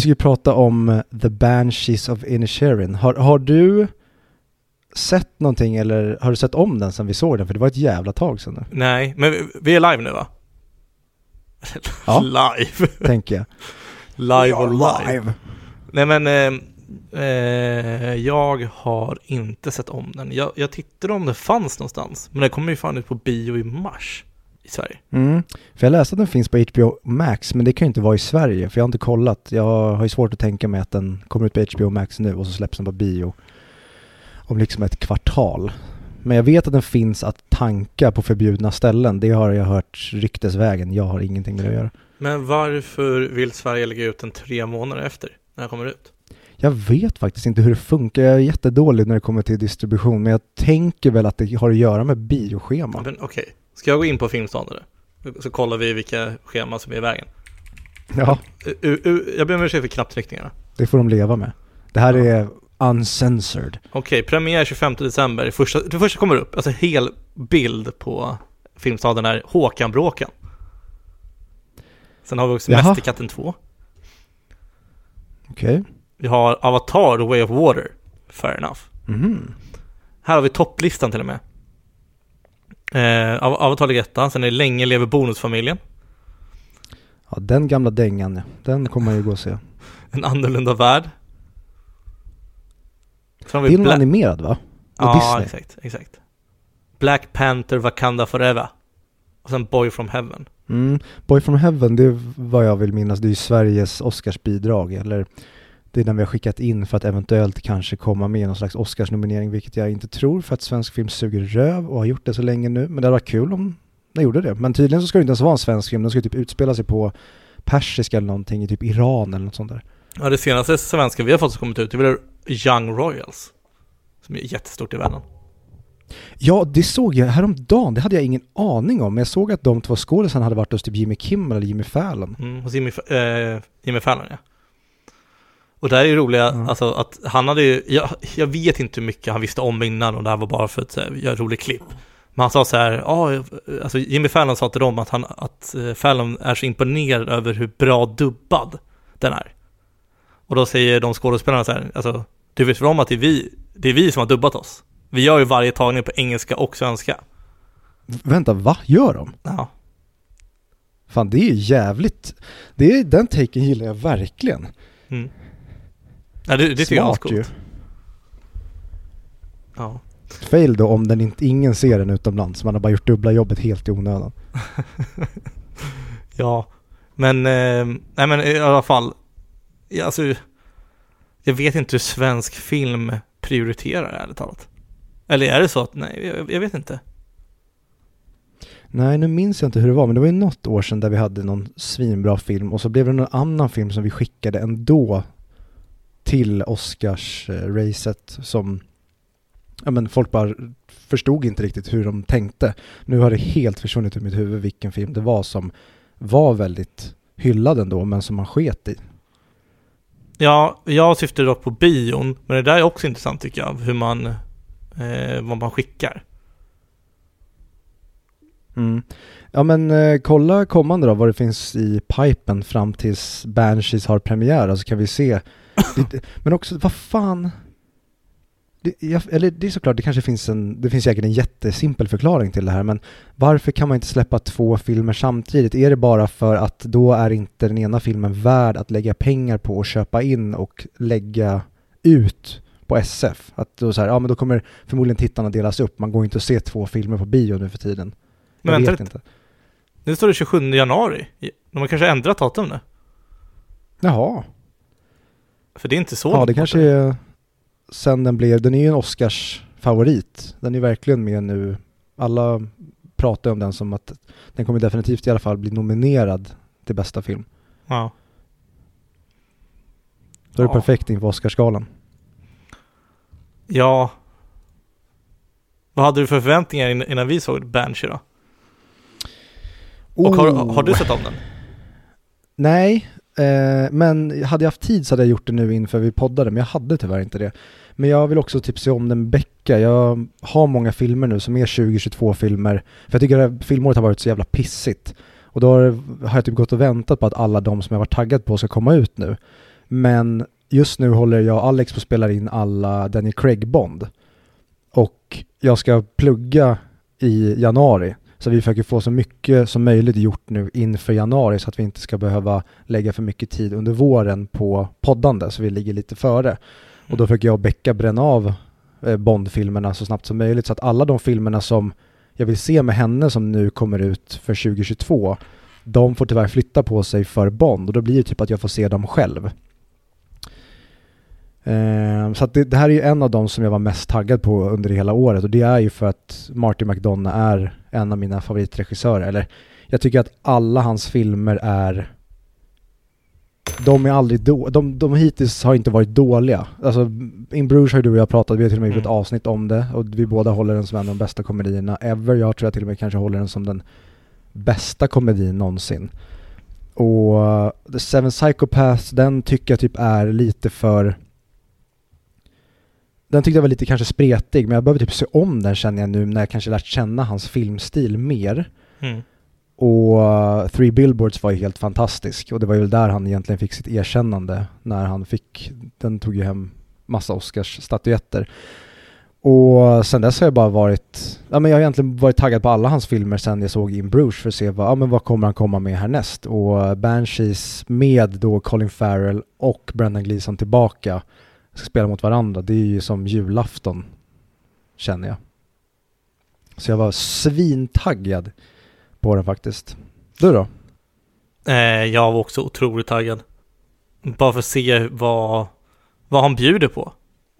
vi ska ju prata om eh, The Banshees of Inisherin. Har, har du sett någonting eller har du sett om den sen vi såg den? För det var ett jävla tag sedan nu, Nej, men vi- vi är live nu va? Ja. live. tänker jag. live or live. live. Nej men, eh, eh, jag har inte sett om den. Jag, jag tittade om den fanns någonstans. Men den kommer ju fan ut på bio i mars i Sverige. Mm. För jag läste att den finns på HBO Max, men det kan ju inte vara i Sverige, för jag har inte kollat. Jag har ju svårt att tänka mig att den kommer ut på HBO Max nu och så släpps den på bio om liksom ett kvartal. Men jag vet att den finns att tanka på förbjudna ställen. Det har jag hört ryktesvägen. Jag har ingenting med det att göra. Men varför vill Sverige lägga ut den tre månader efter när den kommer ut? Jag vet faktiskt inte hur det funkar. Jag är jättedålig när det kommer till distribution, men jag tänker väl att det har att göra med bioschema. Men okej, ska jag gå in på Filmstaden? Så kollar vi vilka scheman som är i vägen. Ja, U- u- jag ber om ursäkt för knapptryckningarna. det får de leva med. Det här Ja. är uncensored. Okej, premiär 25 december. Första, det första kommer upp, alltså hel bild på Filmstaden är Håkan Bråkan. Sen har vi också Jaha. Mästerkatten 2. Okej. Vi har Avatar, The Way of Water. Fair enough. Mhm. Här har vi topplistan till och med. Eh, Av- Avatar ligger etta, sen är det Länge lever bonusfamiljen. Ja, den gamla dängan, ja. den kommer man ju gå och se. En annorlunda värld. Det är någon Bla- animerad va? Och Ja, Disney. exakt, exakt. Black Panther, Wakanda Forever. Och sen Boy from Heaven. Mm. Boy from Heaven, det är vad jag vill minnas, det är ju Sveriges Oscarsbidrag. Eller det är den vi har skickat in för att eventuellt kanske komma med någon slags Oscarsnominering, vilket jag inte tror för att svensk film suger röv och har gjort det så länge nu. Men det hade varit kul om den gjorde det. Men tydligen så ska det inte ens vara en svensk film, den ska typ utspela sig på persiska eller någonting i typ Iran eller något sånt där. Ja, det senaste svenska vi har fått som kommit ut, det är väl Young Royals. Som är jättestort i världen. Ja, det såg jag häromdagen, det hade jag ingen aning om. Men jag såg att de två skådisarna hade varit hos typ Jimmy Kimmel eller Jimmy Fallon. Mm, hos Jimmy, eh, Jimmy Fallon ja. Och där är ju roliga, Ja. alltså att han hade ju, jag, jag vet inte hur mycket han visste om innan och det här var bara för att här, göra ett roligt klipp. Men han sa så här, ja, alltså Jimmy Fallon sa till dem att han, att eh, Fallon är så imponerad över hur bra dubbad den är. Och då säger de skådespelarna så här, alltså, du vet väl om att det är vi, det är vi som har dubbat oss? Vi gör ju varje tagning på engelska och svenska. Vänta, va? Gör de? Ja. Fan, det är jävligt. Det är, den taken gillar jag verkligen. Mm. Ja, det, det tycker jag är. Ja. Fail då om den inte, ingen ser den utomlands. Man har bara gjort dubbla jobbet helt i onödan. Ja, men, eh, nej men i alla fall, ja, alltså, jag vet inte hur svensk film prioriterar ärligt talat. Eller är det så att, nej, jag, jag vet inte. Nej, nu minns jag inte hur det var, men det var ju något år sedan där vi hade någon svinbra film och så blev det någon annan film som vi skickade ändå till Oscars-racet som, ja men folk bara förstod inte riktigt hur de tänkte. Nu har det helt försvunnit ur mitt huvud vilken film det var som var väldigt hyllad ändå, men som man sket i. Ja, jag syftar dock på bion, men det där är också intressant tycker jag, hur man, eh, vad man skickar. Mm. Ja men eh, kolla kommande då vad det finns i pipen fram tills Banshees har premiär så kan vi se. Det, men också, vad fan? Det, jag, eller det är såklart, det kanske finns en, det finns säkert en jättesimpel förklaring till det här men varför kan man inte släppa två filmer samtidigt? Är det bara för att då är inte den ena filmen värd att lägga pengar på och köpa in och lägga ut på SF? Att då så här, ja men då kommer förmodligen tittarna delas upp, man går inte att se två filmer på bio nu för tiden. Men Jag vänta vet inte. nu står det 27 januari. De har kanske ändrat datum nu. Jaha. För det är inte så Ja, det kanske är sen den blev, den är ju en Oscars favorit. Den är verkligen med nu. Alla pratar om den som att den kommer definitivt i alla fall bli nominerad till bästa film. Ja. Då är det Ja. perfekt inför Oscarsgalan. Ja. Vad hade du för förväntningar in- innan vi såg Banshee då? Och har, Oh. har du sett om den? Nej, eh, men hade jag haft tid så hade jag gjort det nu inför vi poddade, men jag hade tyvärr inte det. Men jag vill också typ se om den med Becka. Jag har många filmer nu som är 2022 filmer. För jag tycker att filmåret har varit så jävla pissigt. Och då har, har jag typ gått och väntat på att alla de som jag varit taggad på ska komma ut nu. Men just nu håller jag och Alex på att spela in alla Daniel Craig-Bond. Och jag ska plugga i januari. Så vi försöker få så mycket som möjligt gjort nu inför januari så att vi inte ska behöva lägga för mycket tid under våren på poddande så vi ligger lite före. Och då försöker jag och Becka bränna av eh, Bond-filmerna så snabbt som möjligt så att alla de filmerna som jag vill se med henne som nu kommer ut för 2022 de får tyvärr flytta på sig för Bond och då blir det typ att jag får se dem själv. Eh, så det, det, här är ju en av de som jag var mest taggad på under hela året och det är ju för att Martin McDonough är en av mina favoritregissörer. Eller jag tycker att alla hans filmer är de är aldrig då, de, de hittills har inte varit dåliga. Alltså In Bruges har ju du och jag pratat, vi har till och med gjort ett mm. avsnitt om det och vi båda håller den som en av de bästa komedierna ever. Jag tror jag till och med kanske håller den som den bästa komedin någonsin. Och The Seven Psychopaths, den tycker jag typ är lite för den tyckte jag var lite kanske spretig, men jag behöver typ se om den känner jag nu när jag kanske lärt känna hans filmstil mer. Mm. Och uh, Three Billboards var ju helt fantastisk och det var ju där han egentligen fick sitt erkännande när han fick, den tog ju hem massa Oscars-statyetter. Och sen dess har jag bara varit, ja men jag har egentligen varit taggad på alla hans filmer sen jag såg In Bruges för att se vad, ja men vad kommer han komma med härnäst? Och uh, Banshees med då Colin Farrell och Brendan Gleeson tillbaka ska spela mot varandra, det är ju som julafton, känner jag. Så jag var svintaggad på den faktiskt. Du då? Eh, jag var också otroligt taggad. Bara för att se vad, vad han bjuder på.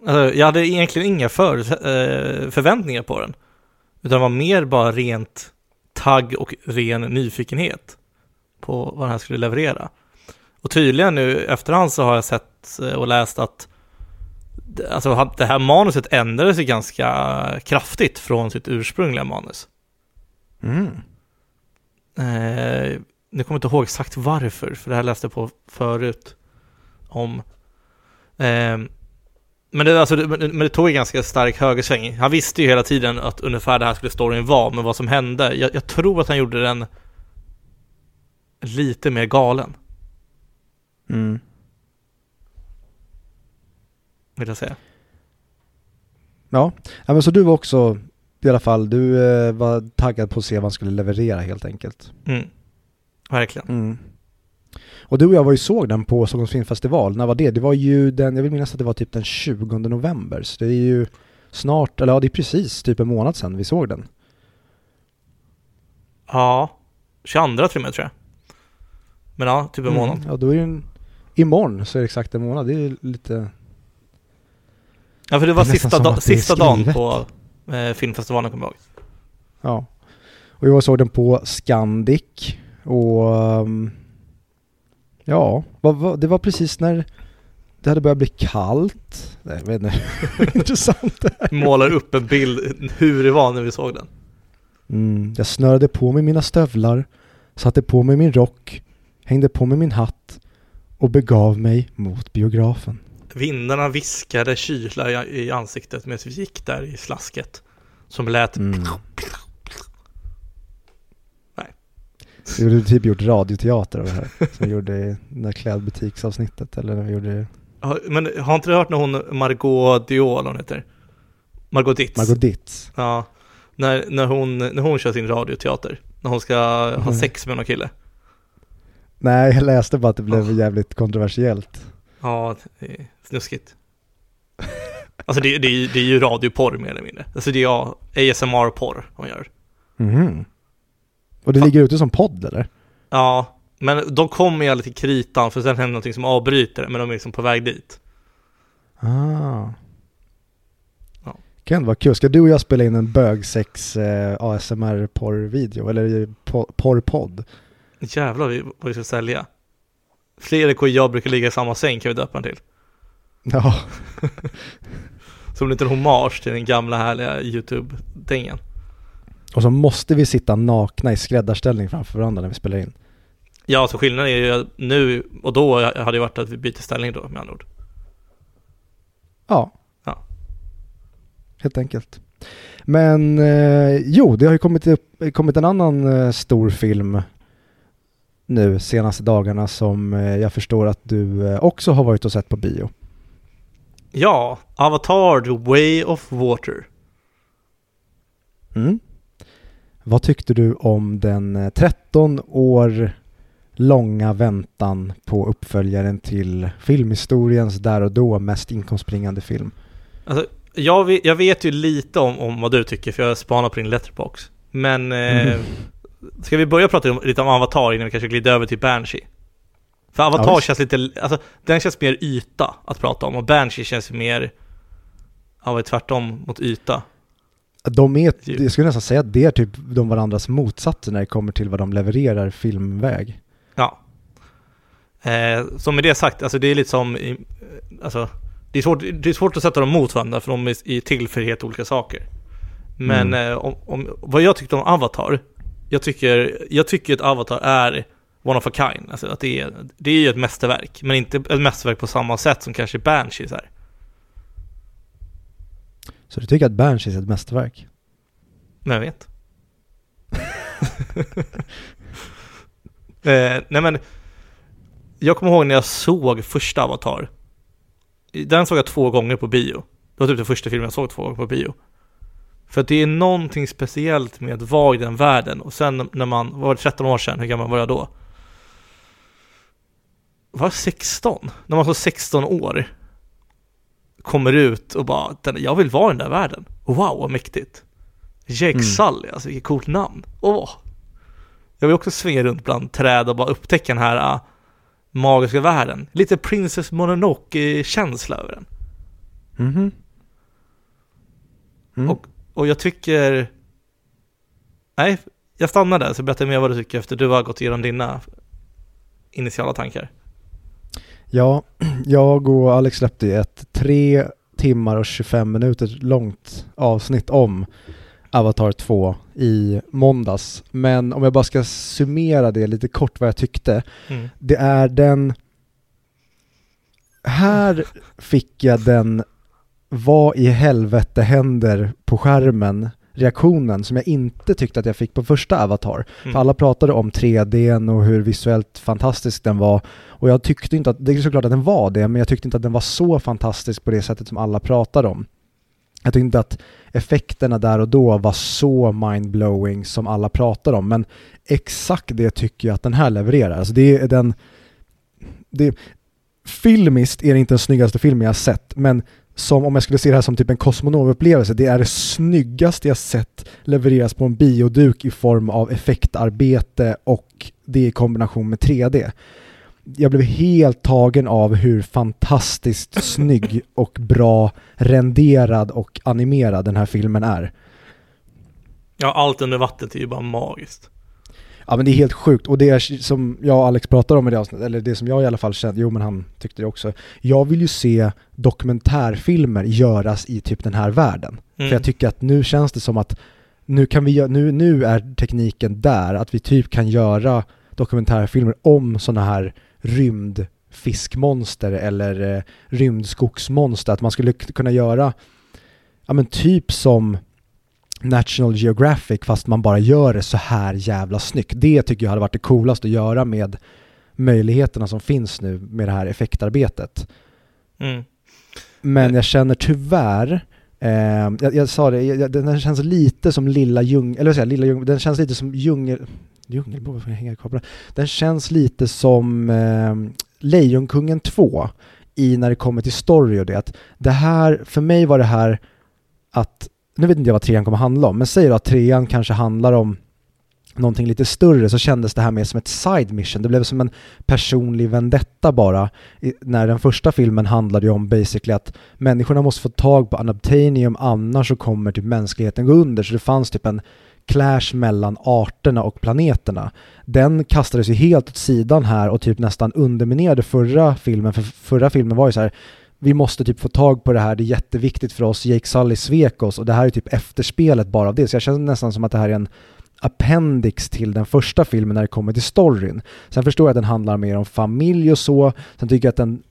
Alltså, jag hade egentligen inga för, eh, förväntningar på den. Utan det var mer bara rent tagg och ren nyfikenhet på vad den här skulle leverera. Och tydligen nu efterhand så har jag sett eh, och läst att alltså det här manuset ändrades ju ganska kraftigt från sitt ursprungliga manus. Mm. Eh, nu kommer jag inte ihåg exakt varför, för det här läste jag på förut om. Eh, men, det, alltså, men det tog en ganska stark högersväng. Han visste ju hela tiden att ungefär det här skulle storyn vara, men vad som hände, jag, jag tror att han gjorde den lite mer galen. Mm. Vill jag säga. Ja, ja men så du var också, i alla fall, du eh, var taggad på att se vad han skulle leverera helt enkelt. Mm. Verkligen. Mm. Och du och jag var ju såg den på Stockholms filmfestival, när var det? Det var ju den, jag vill minnas att det var typ den 20 november, så det är ju snart, eller ja det är precis typ en månad sedan vi såg den. Ja, 22 till och med tror jag. Men ja, typ en mm. månad. Ja, då är det en, imorgon så är det exakt en månad, det är lite Ja, för det var det sista, da sista dagen på eh, filmfestivalen, kommer jag ihåg. Ja. Och jag såg den på Scandic och um, ja, det var precis när det hade börjat bli kallt. Nej, jag vet inte. Intressant det här. Målar upp en bild hur det var när vi såg den. Mm, jag snörade på mig mina stövlar, satte på mig min rock, hängde på mig min hatt och begav mig mot biografen. Vindarna viskade kyla i ansiktet medan vi gick där i slasket. Som lät... Mm. Nej. Vi hade typ gjort radioteater av det här. Som vi gjorde i det där klädbutiksavsnittet. Eller när vi gjorde... Ja, men har inte du hört när hon, Margot Diol hon heter? Margot Ditz. Margot Ditz. Ja. När, när, hon, när hon kör sin radioteater. När hon ska ha mm. sex med någon kille. Nej, jag läste bara att det blev oh. jävligt kontroversiellt. Ja, det är snuskigt. Alltså det, det, det är ju radioporr mer eller mindre. Alltså det är ASMR-porr hon gör. Mhm. Och det ligger ute som podd eller? Ja, men de kommer ju aldrig till kritan för sen händer någonting som avbryter det, men de är liksom på väg dit. Ah. Ja. Kan vara kul. Ska du och jag spela in en bögsex eh, ASMR-porr-video? Eller porr-podd? Jävlar vad vi ska sälja. Fredrik och jag brukar ligga i samma säng kan vi döpa den till. Ja. Som en liten hommage till den gamla härliga YouTube-dängen. Och så måste vi sitta nakna i skräddarställning framför varandra när vi spelar in. Ja, så skillnaden är ju nu och då hade det varit att vi byter ställning då med andra ord. Ja. Ja. Helt enkelt. Men eh, jo, det har ju kommit, upp, kommit en annan eh, stor film nu senaste dagarna som eh, jag förstår att du eh, också har varit och sett på bio. Ja, Avatar The Way of Water. Mm. Vad tyckte du om den 13 eh, år långa väntan på uppföljaren till filmhistoriens där och då mest inkomstbringande film? Alltså, jag vet, jag vet ju lite om, om vad du tycker för jag spanar på din letterbox. Men eh, mm. ska vi börja prata lite om Avatar innan vi kanske glider över till Banshee? För Avatar ja, känns lite, alltså den känns mer yta att prata om och Banshee känns mer, ja tvärtom mot yta. De är, jag skulle nästan säga att det är typ de varandras motsatser när det kommer till vad de levererar filmväg. Ja. Eh, så med det sagt, alltså det är lite som, alltså det är, svårt, det är svårt att sätta dem mot varandra för de är till för helt olika saker. Men mm. eh, om, om, vad jag tyckte om Avatar, jag tycker, jag tycker att Avatar är one of a kind. Alltså att det är, det är ju ett mästerverk, men inte ett mästerverk på samma sätt som kanske Banshees är. Så du tycker att Banshees är ett mästerverk? Men jag vet. eh, nej men, jag kommer ihåg när jag såg första Avatar. Den såg jag två gånger på bio. Det var typ den första filmen jag såg två gånger på bio. För att det är någonting speciellt med att vara i den världen. Och sen när man, var det 13 år sedan, hur gammal var jag då? Var 16? När man var 16 år kommer ut och bara, jag vill vara i den där världen. Wow, vad mäktigt. Jake mm. Sully, alltså vilket coolt namn. Åh. Jag vill också svinga runt bland träd och bara upptäcka den här uh, magiska världen. Lite Princess Mononoke-känsla över den. Mm -hmm. mm. Och, och jag tycker... Nej, jag stannar där så berätta mer vad du tycker efter du har gått igenom dina initiala tankar. Ja, jag och Alex släppte ett tre timmar och 25 minuter långt avsnitt om Avatar 2 i måndags. Men om jag bara ska summera det lite kort vad jag tyckte. Mm. Det är den... Här fick jag den vad i helvete händer på skärmen reaktionen som jag inte tyckte att jag fick på första Avatar. Mm. För alla pratade om 3D och hur visuellt fantastisk den var. Och jag tyckte inte att, det är såklart att den var det, men jag tyckte inte att den var så fantastisk på det sättet som alla pratade om. Jag tyckte inte att effekterna där och då var så mindblowing som alla pratar om, men exakt det tycker jag att den här levererar. Alltså det är den... Det, filmiskt är det inte den snyggaste filmen jag sett, men som om jag skulle se det här som typ en kosmonomupplevelse, det är det snyggaste jag sett levereras på en bioduk i form av effektarbete och det i kombination med 3D jag blev helt tagen av hur fantastiskt snygg och bra renderad och animerad den här filmen är. Ja, allt under vattnet är ju bara magiskt. Ja men det är helt sjukt och det är som jag och Alex pratar om i det avsnittet, eller det som jag i alla fall kände, jo men han tyckte det också. Jag vill ju se dokumentärfilmer göras i typ den här världen. Mm. För jag tycker att nu känns det som att nu kan vi, nu, nu är tekniken där, att vi typ kan göra dokumentärfilmer om sådana här rymdfiskmonster eller eh, rymdskogsmonster. Att man skulle kunna göra, ja men typ som National Geographic fast man bara gör det så här jävla snyggt. Det tycker jag hade varit det coolaste att göra med möjligheterna som finns nu med det här effektarbetet. Mm. Men jag känner tyvärr, eh, jag, jag, sa det, jag, den känns lite som lilla djungel, eller vad säger lilla djungel, den känns lite som djungel, Djungelbo, varför hänger den? Den känns lite som eh, Lejonkungen 2 i när det kommer till story och det. Att det här, för mig var det här att, nu vet inte jag vad trean kommer handla om, men säg då att trean kanske handlar om någonting lite större så kändes det här mer som ett side mission. Det blev som en personlig vendetta bara. I, när den första filmen handlade ju om basically att människorna måste få tag på anabtanium annars så kommer typ mänskligheten gå under. Så det fanns typ en clash mellan arterna och planeterna. Den kastades ju helt åt sidan här och typ nästan underminerade förra filmen, för förra filmen var ju så här vi måste typ få tag på det här, det är jätteviktigt för oss, Jake Sully svek oss och det här är typ efterspelet bara av det. Så jag känner nästan som att det här är en appendix till den första filmen när det kommer till storyn. Sen förstår jag att den handlar mer om familj och så, sen tycker jag att den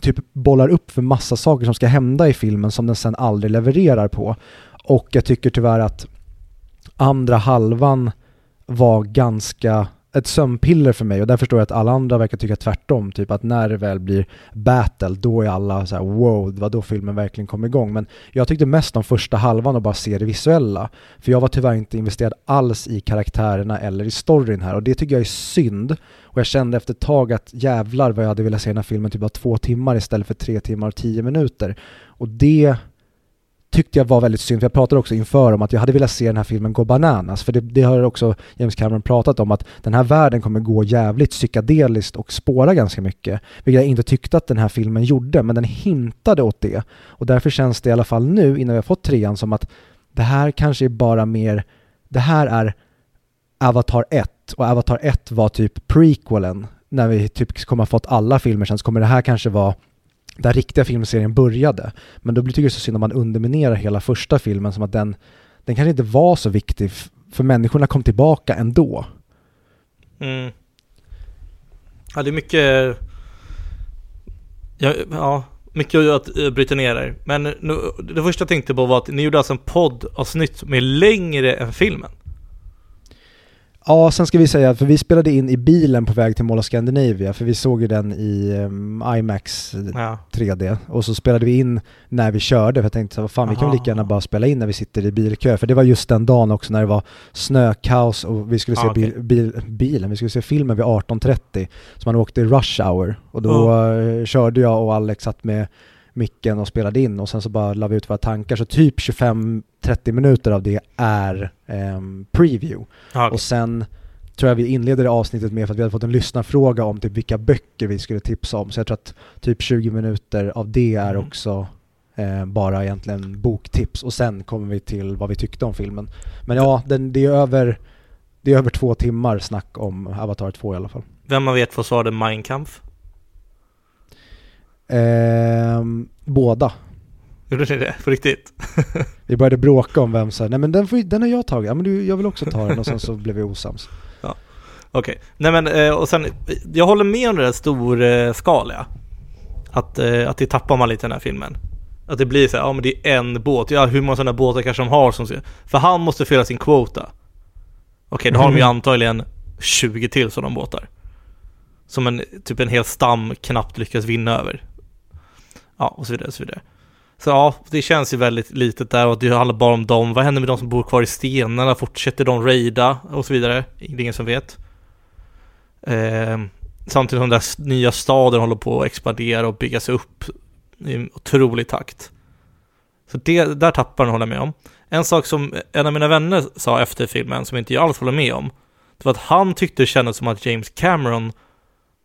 typ bollar upp för massa saker som ska hända i filmen som den sen aldrig levererar på. Och jag tycker tyvärr att andra halvan var ganska ett sömnpiller för mig och där förstår jag att alla andra verkar tycka tvärtom. Typ att när det väl blir battle, då är alla så här wow, det var då filmen verkligen kom igång. Men jag tyckte mest om första halvan och bara se det visuella. För jag var tyvärr inte investerad alls i karaktärerna eller i storyn här och det tycker jag är synd. Och jag kände efter ett tag att jävlar vad jag hade velat se den här filmen typ av två timmar istället för tre timmar och tio minuter. Och det tyckte jag var väldigt synd, för jag pratade också inför om att jag hade velat se den här filmen gå bananas, för det, det har också James Cameron pratat om att den här världen kommer gå jävligt psykedeliskt och spåra ganska mycket, vilket jag inte tyckte att den här filmen gjorde, men den hintade åt det. Och därför känns det i alla fall nu, innan vi har fått trean, som att det här kanske är bara mer, det här är Avatar 1, och Avatar 1 var typ prequelen, när vi typ kommer ha fått alla filmer sen så kommer det här kanske vara där riktiga filmserien började. Men då tycker jag det så synd om man underminerar hela första filmen som att den, den kanske inte var så viktig för människorna kom tillbaka ändå. Mm. Ja, det är mycket... Ja, ja mycket att eh, bryta ner där. Men nu, det första jag tänkte på var att ni gjorde alltså en poddavsnitt med längre än filmen. Ja, sen ska vi säga, för vi spelade in i bilen på väg till Mall of Scandinavia, för vi såg ju den i um, IMAX ja. 3D. Och så spelade vi in när vi körde, för jag tänkte vad fan, Aha. vi kan lika gärna bara spela in när vi sitter i bilkö. För det var just den dagen också när det var snökaos och vi skulle se ah, okay. bil, bil, bilen, vi skulle se filmen vid 18.30. Så man åkte i rush hour. Och då oh. körde jag och Alex satt med micken och spelade in och sen så bara la vi ut våra tankar. Så typ 25-30 minuter av det är um, preview. Okay. Och sen tror jag vi inleder det avsnittet med för att vi hade fått en lyssnarfråga om typ vilka böcker vi skulle tipsa om. Så jag tror att typ 20 minuter av det är mm. också eh, bara egentligen boktips och sen kommer vi till vad vi tyckte om filmen. Men ja, den, det, är över, det är över två timmar snack om Avatar 2 i alla fall. Vem man vet får svara Mein Kampf? Eh, båda. Gjorde ni det? På riktigt? vi började bråka om vem sa nej men den, får, den har jag tagit, ja men du, jag vill också ta den och sen så blev vi osams. Ja. Okej, okay. nej men eh, och sen, jag håller med om det där storskaliga. Att, eh, att det tappar man lite i den här filmen. Att det blir så här, ja men det är en båt, ja hur många sådana båtar kanske de har som För han måste fylla sin kvota. Okej, okay, då har de ju mm. antagligen 20 till sådana båtar. Som en, typ en hel stam knappt lyckas vinna över. Ja, och så vidare, och så vidare. Så ja, det känns ju väldigt litet där och det handlar bara om dem. Vad händer med de som bor kvar i stenarna? Fortsätter de raida och så vidare? Det är ingen som vet. Eh, samtidigt som den där nya staden håller på att expandera och byggas upp i otrolig takt. Så det, där tappar den håller jag med om. En sak som en av mina vänner sa efter filmen, som inte jag alls håller med om, det var att han tyckte det kändes som att James Cameron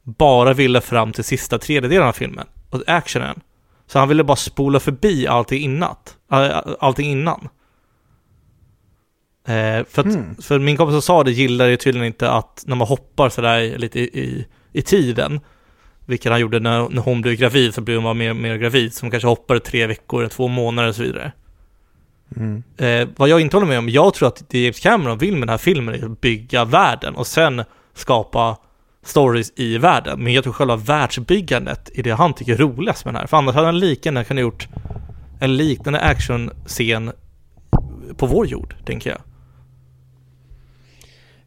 bara ville fram till sista tredjedelen av filmen, och actionen. Så han ville bara spola förbi allting innan. Allting innan. Eh, för, att, mm. för min kompis som sa det gillar ju tydligen inte att när man hoppar sådär lite i, i, i tiden, vilket han gjorde när, när hon blev gravid, så blev hon mer, mer gravid, som kanske hoppade tre veckor, två månader och så vidare. Mm. Eh, vad jag inte håller med om, jag tror att det James Cameron vill med den här filmen är att bygga världen och sen skapa stories i världen. Men jag tror själva världsbyggandet är det han tycker är roligast med den här. För annars hade han lika gärna kunnat gjort en liknande actionscen på vår jord, tänker jag.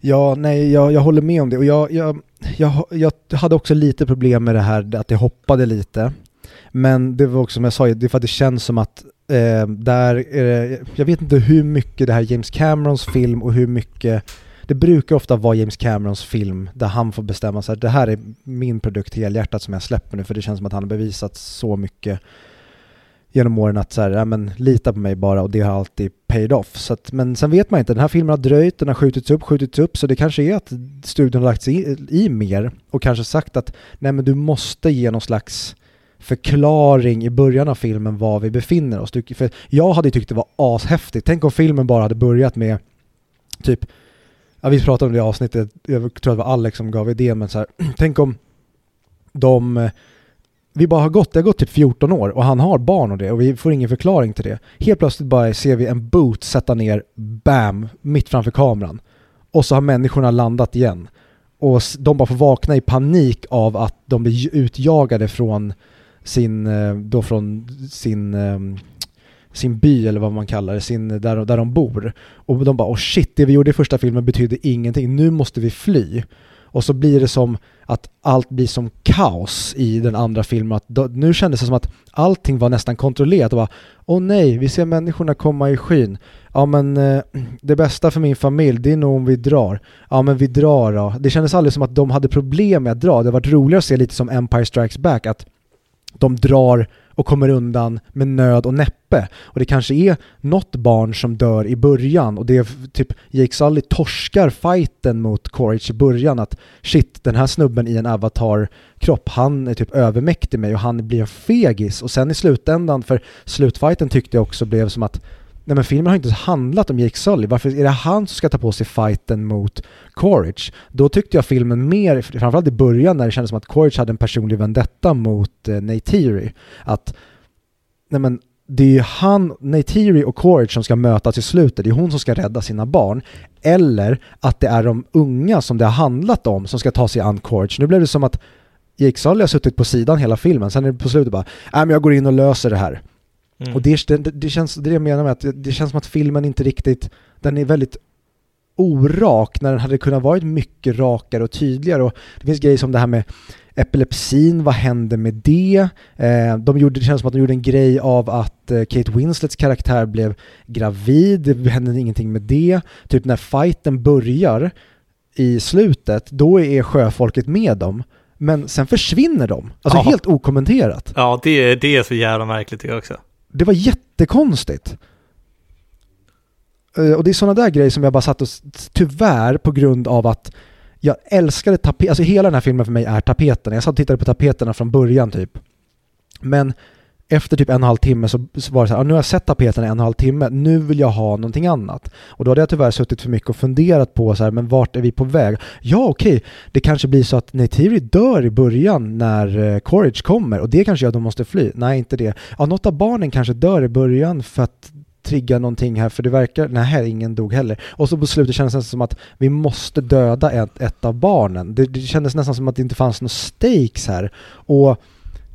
Ja, nej, jag, jag håller med om det och jag, jag, jag, jag hade också lite problem med det här att det hoppade lite. Men det var också som jag sa, det är för att det känns som att eh, där, det... jag vet inte hur mycket det här James Camerons film och hur mycket det brukar ofta vara James Camerons film där han får bestämma sig det här är min produkt helhjärtat som jag släpper nu för det känns som att han har bevisat så mycket genom åren att så här, ja, men lita på mig bara och det har alltid paid off. Så att, men sen vet man inte, den här filmen har dröjt, den har skjutits upp, skjutits upp så det kanske är att studion har lagt sig i, i mer och kanske sagt att nej men du måste ge någon slags förklaring i början av filmen var vi befinner oss. För jag hade tyckt det var ashäftigt. Tänk om filmen bara hade börjat med typ ja, vi pratade om det i avsnittet, jag tror att det var Alex som gav idén, men så här, tänk om de, eh, vi bara har gått, det har gått typ 14 år och han har barn och det och vi får ingen förklaring till det. Helt plötsligt bara ser vi en boot sätta ner, bam, mitt framför kameran. Och så har människorna landat igen. Och de bara får vakna i panik av att de blir utjagade från sin, eh, då från sin ehm, sin by eller vad man kallar det, sin, där, där de bor. Och de bara oh shit, det vi gjorde i första filmen betydde ingenting, nu måste vi fly. och så blir det som att allt blir som kaos i den andra filmen. Att då, nu kändes det som att allting var nästan kontrollerat och bara Åh nej, vi ser människorna komma i skyn. Ja men eh, det bästa för min familj, det är nog om vi drar. Ja men vi drar då. Det kändes aldrig som att de hade problem med att dra. Det var roligare att se lite som Empire Strikes Back, att de drar och kommer undan med nöd och näppe. Och det kanske är något barn som dör i början och det är typ Jake Sully torskar fighten mot Courage i början att shit, den här snubben i en avatar-kropp, han är typ övermäktig mig och han blir en fegis. Och sen i slutändan, för slutfighten tyckte jag också blev som att Nej men filmen har inte handlat om Jake Sully, varför är det han som ska ta på sig fighten mot Quaritch? Då tyckte jag filmen mer, framförallt i början när det kändes som att Quaritch hade en personlig vendetta mot eh, Neytiri, att nej men det är ju han, Neytiri och Quaritch som ska mötas i slutet, det är hon som ska rädda sina barn. Eller att det är de unga som det har handlat om som ska ta sig an Quaritch. Nu blev det som att Jake Sully har suttit på sidan hela filmen, sen är det på slutet bara, nej men jag går in och löser det här. Mm. Och det, det, det, känns, det jag menar med att det känns som att filmen inte riktigt, den är väldigt orak när den hade kunnat varit mycket rakare och tydligare. Och det finns grejer som det här med epilepsin, vad hände med det? Eh, de gjorde, det känns som att de gjorde en grej av att eh, Kate Winslets karaktär blev gravid, det hände ingenting med det. Typ när fighten börjar i slutet, då är sjöfolket med dem. Men sen försvinner de, alltså Aha. helt okommenterat. Ja, det, det är så jävla märkligt det också. Det var jättekonstigt. Eh, och det är sådana där grejer som jag bara satt och, tyvärr på grund av att jag älskade tapeten, alltså hela den här filmen för mig är tapeten. Jag satt och tittade på tapeterna från början typ. Men efter typ en och en halv timme så var det så här, ah, nu har jag sett tapeten i en och en halv timme, nu vill jag ha någonting annat. Och då hade jag tyvärr suttit för mycket och funderat på så här, men vart är vi på väg? Ja, okej, okay. det kanske blir så att Neytiri dör i början när eh, Courage kommer och det kanske gör att de måste fly. Nej, inte det. Ja, något av barnen kanske dör i början för att trigga någonting här för det verkar, nej här ingen dog heller. Och så på slutet kändes det som att vi måste döda ett, ett av barnen. Det, det kändes nästan som att det inte fanns några stakes här. Och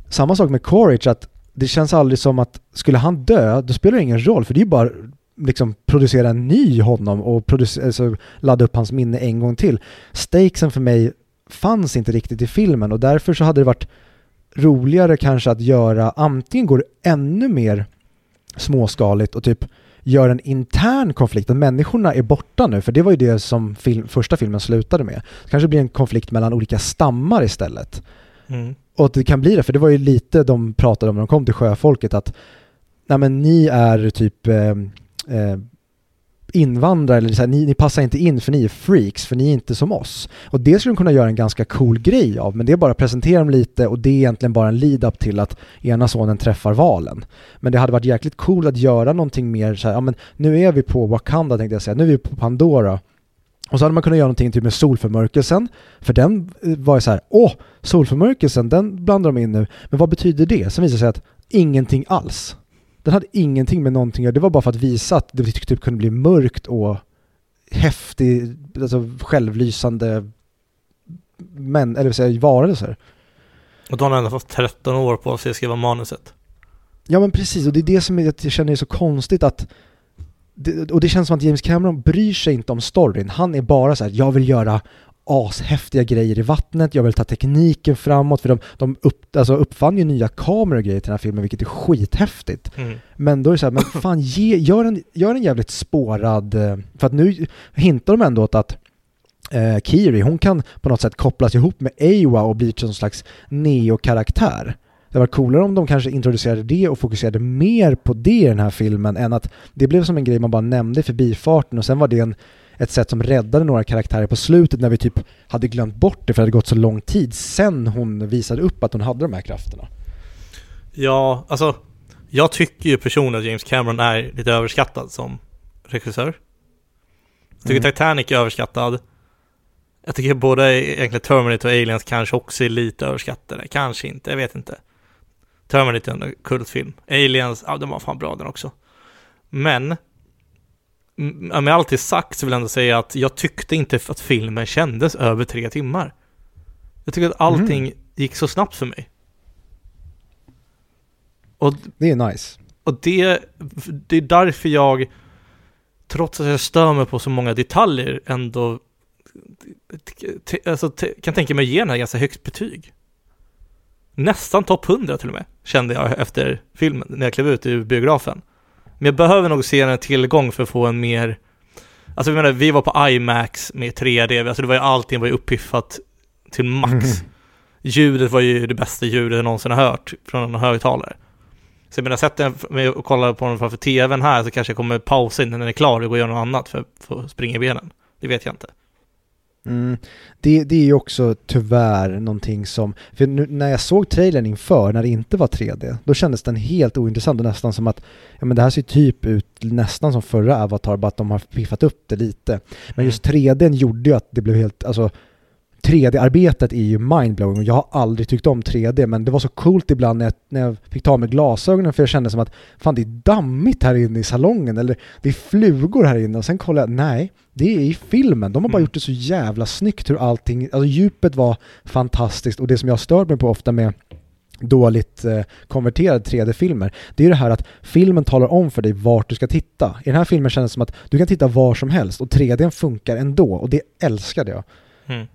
samma sak med Courage, att det känns aldrig som att skulle han dö, då spelar det ingen roll för det är ju bara liksom producera en ny honom och alltså, ladda upp hans minne en gång till. Stakesen för mig fanns inte riktigt i filmen och därför så hade det varit roligare kanske att göra, antingen går det ännu mer småskaligt och typ gör en intern konflikt, att människorna är borta nu, för det var ju det som film, första filmen slutade med. Det kanske blir en konflikt mellan olika stammar istället. Mm. Och det kan bli det, för det var ju lite de pratade om när de kom till sjöfolket att nej men ni är typ eh, eh, invandrare, eller så här, ni, ni passar inte in för ni är freaks, för ni är inte som oss. Och det skulle de kunna göra en ganska cool grej av, men det är bara att presentera dem lite och det är egentligen bara en lead-up till att ena sonen träffar valen. Men det hade varit jäkligt cool att göra någonting mer så här, ja men nu är vi på Wakanda tänkte jag säga, nu är vi på Pandora och så hade man kunnat göra någonting typ med solförmörkelsen, för den eh, var ju så här, åh, solförmörkelsen, den blandar de in nu. Men vad betyder det? Sen visade det sig att ingenting alls. Den hade ingenting med någonting att göra, det var bara för att visa att det typ kunde bli mörkt och häftig, alltså självlysande män, eller säga varelser. Och då har han ändå fått 13 år på sig att skriva manuset. Ja men precis, och det är det som jag känner är så konstigt att det, och det känns som att James Cameron bryr sig inte om storyn. Han är bara så här, jag vill göra ashäftiga grejer i vattnet, jag vill ta tekniken framåt, för de, de upp, alltså uppfann ju nya kameror och grejer till den här filmen, vilket är skithäftigt. Mm. Men då är det så här, men fan, ge, gör, en, gör en jävligt spårad, eh, för att nu hintar de ändå åt att eh, Kiri, hon kan på något sätt kopplas ihop med Ewa och bli någon slags neo-karaktär. Det var coolare om de kanske introducerade det och fokuserade mer på det i den här filmen än att det blev som en grej man bara nämnde i förbifarten och sen var det en, ett sätt som räddade några karaktärer på slutet när vi typ hade glömt bort det för det hade gått så lång tid sen hon visade upp att hon hade de här krafterna. Ja, alltså jag tycker ju personligen att James Cameron är lite överskattad som regissör. Jag tycker mm. Titanic är överskattad. Jag tycker både egentligen Terminator och Aliens kanske också är lite överskattade. Kanske inte, jag vet inte. Terminator är en kultfilm. Aliens, ja den var fan bra den också. Men, med allt det sagt så vill jag ändå säga att jag tyckte inte att filmen kändes över tre timmar. Jag tycker att allting mm. gick så snabbt för mig. Och, det är nice. Och det, det är därför jag, trots att jag stör mig på så många detaljer, ändå alltså, kan tänka mig att ge den här ganska högt betyg. Nästan topp 100 till och med, kände jag efter filmen, när jag klev ut ur biografen. Men jag behöver nog se den tillgång för att få en mer, alltså vi menar, vi var på IMAX med 3D, alltså det var ju allting var ju uppiffat till max. Mm. Ljudet var ju det bästa ljudet jag någonsin har hört från en högtalare. Så jag menar, sätter jag mig och kollar på den framför tvn här så kanske jag kommer pausa innan den är klar och gå och göra något annat för att få springa i benen. Det vet jag inte. Mm. Det, det är ju också tyvärr någonting som, för nu, när jag såg trailern inför, när det inte var 3D, då kändes den helt ointressant och nästan som att, ja men det här ser typ ut nästan som förra Avatar, bara att de har piffat upp det lite. Men just 3D gjorde ju att det blev helt, alltså 3D-arbetet är ju mindblowing och jag har aldrig tyckt om 3D men det var så coolt ibland när jag, när jag fick ta med glasögonen för jag kände som att fan det är dammigt här inne i salongen eller det är flugor här inne och sen kollade jag, nej det är i filmen, de har bara Mm. gjort det så jävla snyggt hur allting, alltså djupet var fantastiskt och det som jag stör mig på ofta med dåligt eh, konverterade 3D-filmer, det är ju det här att filmen talar om för dig vart du ska titta. I den här filmen känns det som att du kan titta var som helst och 3D funkar ändå och det älskade jag. Mm.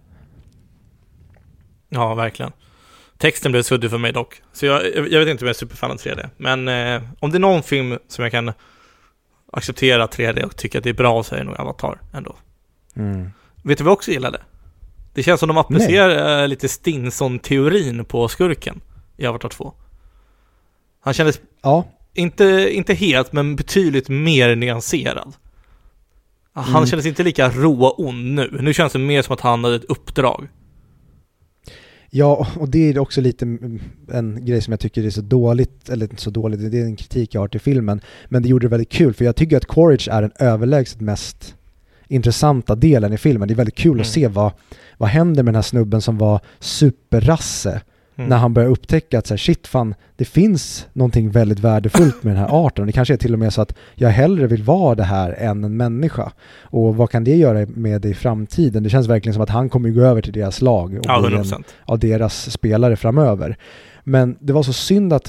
Ja, verkligen. Texten blev suddig för mig dock. Så jag, jag vet inte om jag är superfan av 3D. Men eh, om det är någon film som jag kan acceptera 3D och tycka att det är bra så är det nog Avatar ändå. Mm. Vet du vad jag också gillade? Det känns som de applicerar eh, lite Stinson-teorin på skurken i Avatar 2. Han kändes Ja, inte, inte helt, men betydligt mer nyanserad. Han Mm. kändes inte lika råond nu. Nu känns det mer som att han hade ett uppdrag. Ja, och det är också lite en grej som jag tycker är så dåligt, eller inte så dåligt, det är en kritik jag har till filmen. Men det gjorde det väldigt kul, för jag tycker att Quaritch är den överlägset mest intressanta delen i filmen. Det är väldigt kul Mm. att se vad, vad händer med den här snubben som var superrasse. Mm. När han börjar upptäcka att så här, shit fan, det finns någonting väldigt värdefullt med den här arten. Och det kanske är till och med så att jag hellre vill vara det här än en människa. Och vad kan det göra med det i framtiden? Det känns verkligen som att han kommer gå över till deras lag. Och Ja, bli 100%. en, av deras spelare framöver. Men det var så synd att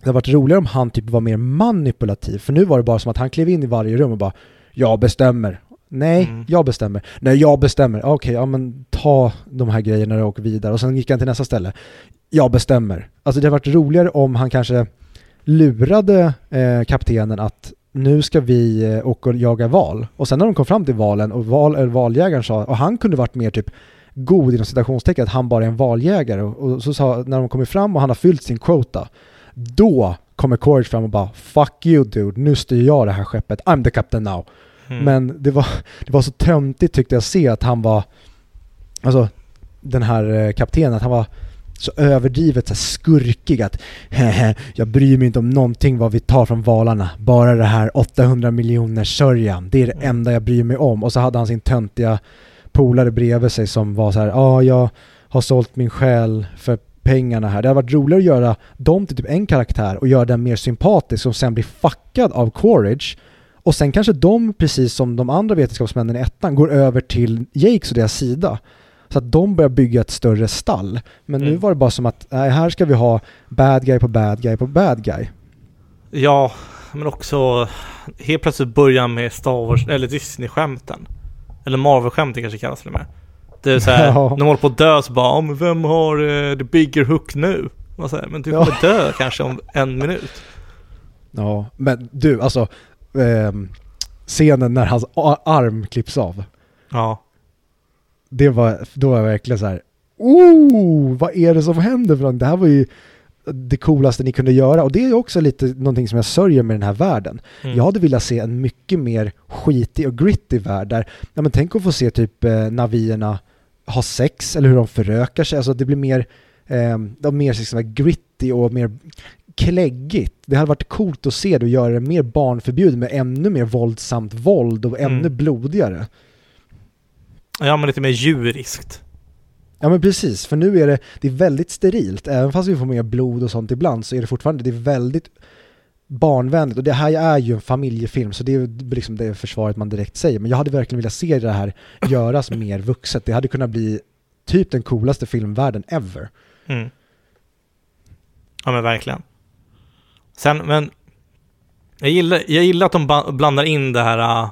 det hade varit roligare om han typ var mer manipulativ. För nu var det bara som att han klev in i varje rum och bara Jag bestämmer. Nej, Mm. jag bestämmer. Nej, jag bestämmer. Okej, ja men ta de här grejerna och vidare. Och sen gick han till nästa ställe. Jag bestämmer. Alltså det hade varit roligare om han kanske lurade eh, kaptenen att nu ska vi eh, åka och jaga val. Och sen när de kom fram till valen och val, eller valjägaren sa, och han kunde varit mer typ god inom citationstecken, att han bara är en valjägare. Och, och så sa, när de kommer fram och han har fyllt sin quota, då kommer Courage fram och bara Fuck you dude, nu styr jag det här skeppet, I'm the captain now. Mm. Men det var, det var så töntigt tyckte jag se att han var, alltså den här eh, kaptenen, att han var så överdrivet så här skurkig att "Hehe, jag bryr mig inte om någonting vad vi tar från valarna, bara det här 800 miljoner sörjan, det är det Mm. enda jag bryr mig om. Och så hade han sin töntiga polare bredvid sig som var så här, ja ah, jag har sålt min själ för pengarna här. Det hade varit roligare att göra dem till typ en karaktär och göra den mer sympatisk som sen blir fuckad av Quaritch och sen kanske de, precis som de andra vetenskapsmännen i ettan, går över till Jakes och deras sida. Så att de börjar bygga ett större stall. Men nu Mm. var det bara som att, nej, här ska vi ha bad guy på bad guy på bad guy. Ja, men också helt plötsligt börja med Star Wars, eller Disney-skämten. Eller Marvel-skämten kanske kallas och med. Det är så här, Ja. när de håller på att dö så bara, ja, men vem har eh, the bigger hook nu? Man säger, men du Ja. kommer dö kanske om en minut. Ja, men du, alltså ehm, scenen när hans arm klipps av. Ja, Det var, då var jag verkligen så här, oh, vad är det som händer? för? Det här var ju det coolaste ni kunde göra och det är också lite någonting som jag sörjer med den här världen. mm. Jag hade velat se en mycket mer skitig och gritty värld där, ja men tänk att få se typ eh, navierna ha sex eller hur de förökar sig, alltså det blir mer, eh, de mer liksom, gritty och mer kläggigt. Det hade varit coolt att se det och göra det mer barnförbjudet med ännu mer våldsamt våld och ännu Mm. blodigare. ja, men lite mer djuriskt. Ja men precis, för nu är det, det är väldigt sterilt. Även fast vi får mer blod och sånt ibland så är det fortfarande, det är väldigt barnvänligt. Och det här är ju en familjefilm så det är liksom det försvaret man direkt säger. Men jag hade verkligen velat se det här göras mer vuxet. Det hade kunnat bli typ den coolaste filmvärlden ever. Mm. Ja men verkligen. Sen, men jag gillar, jag gillar att de blandar in det här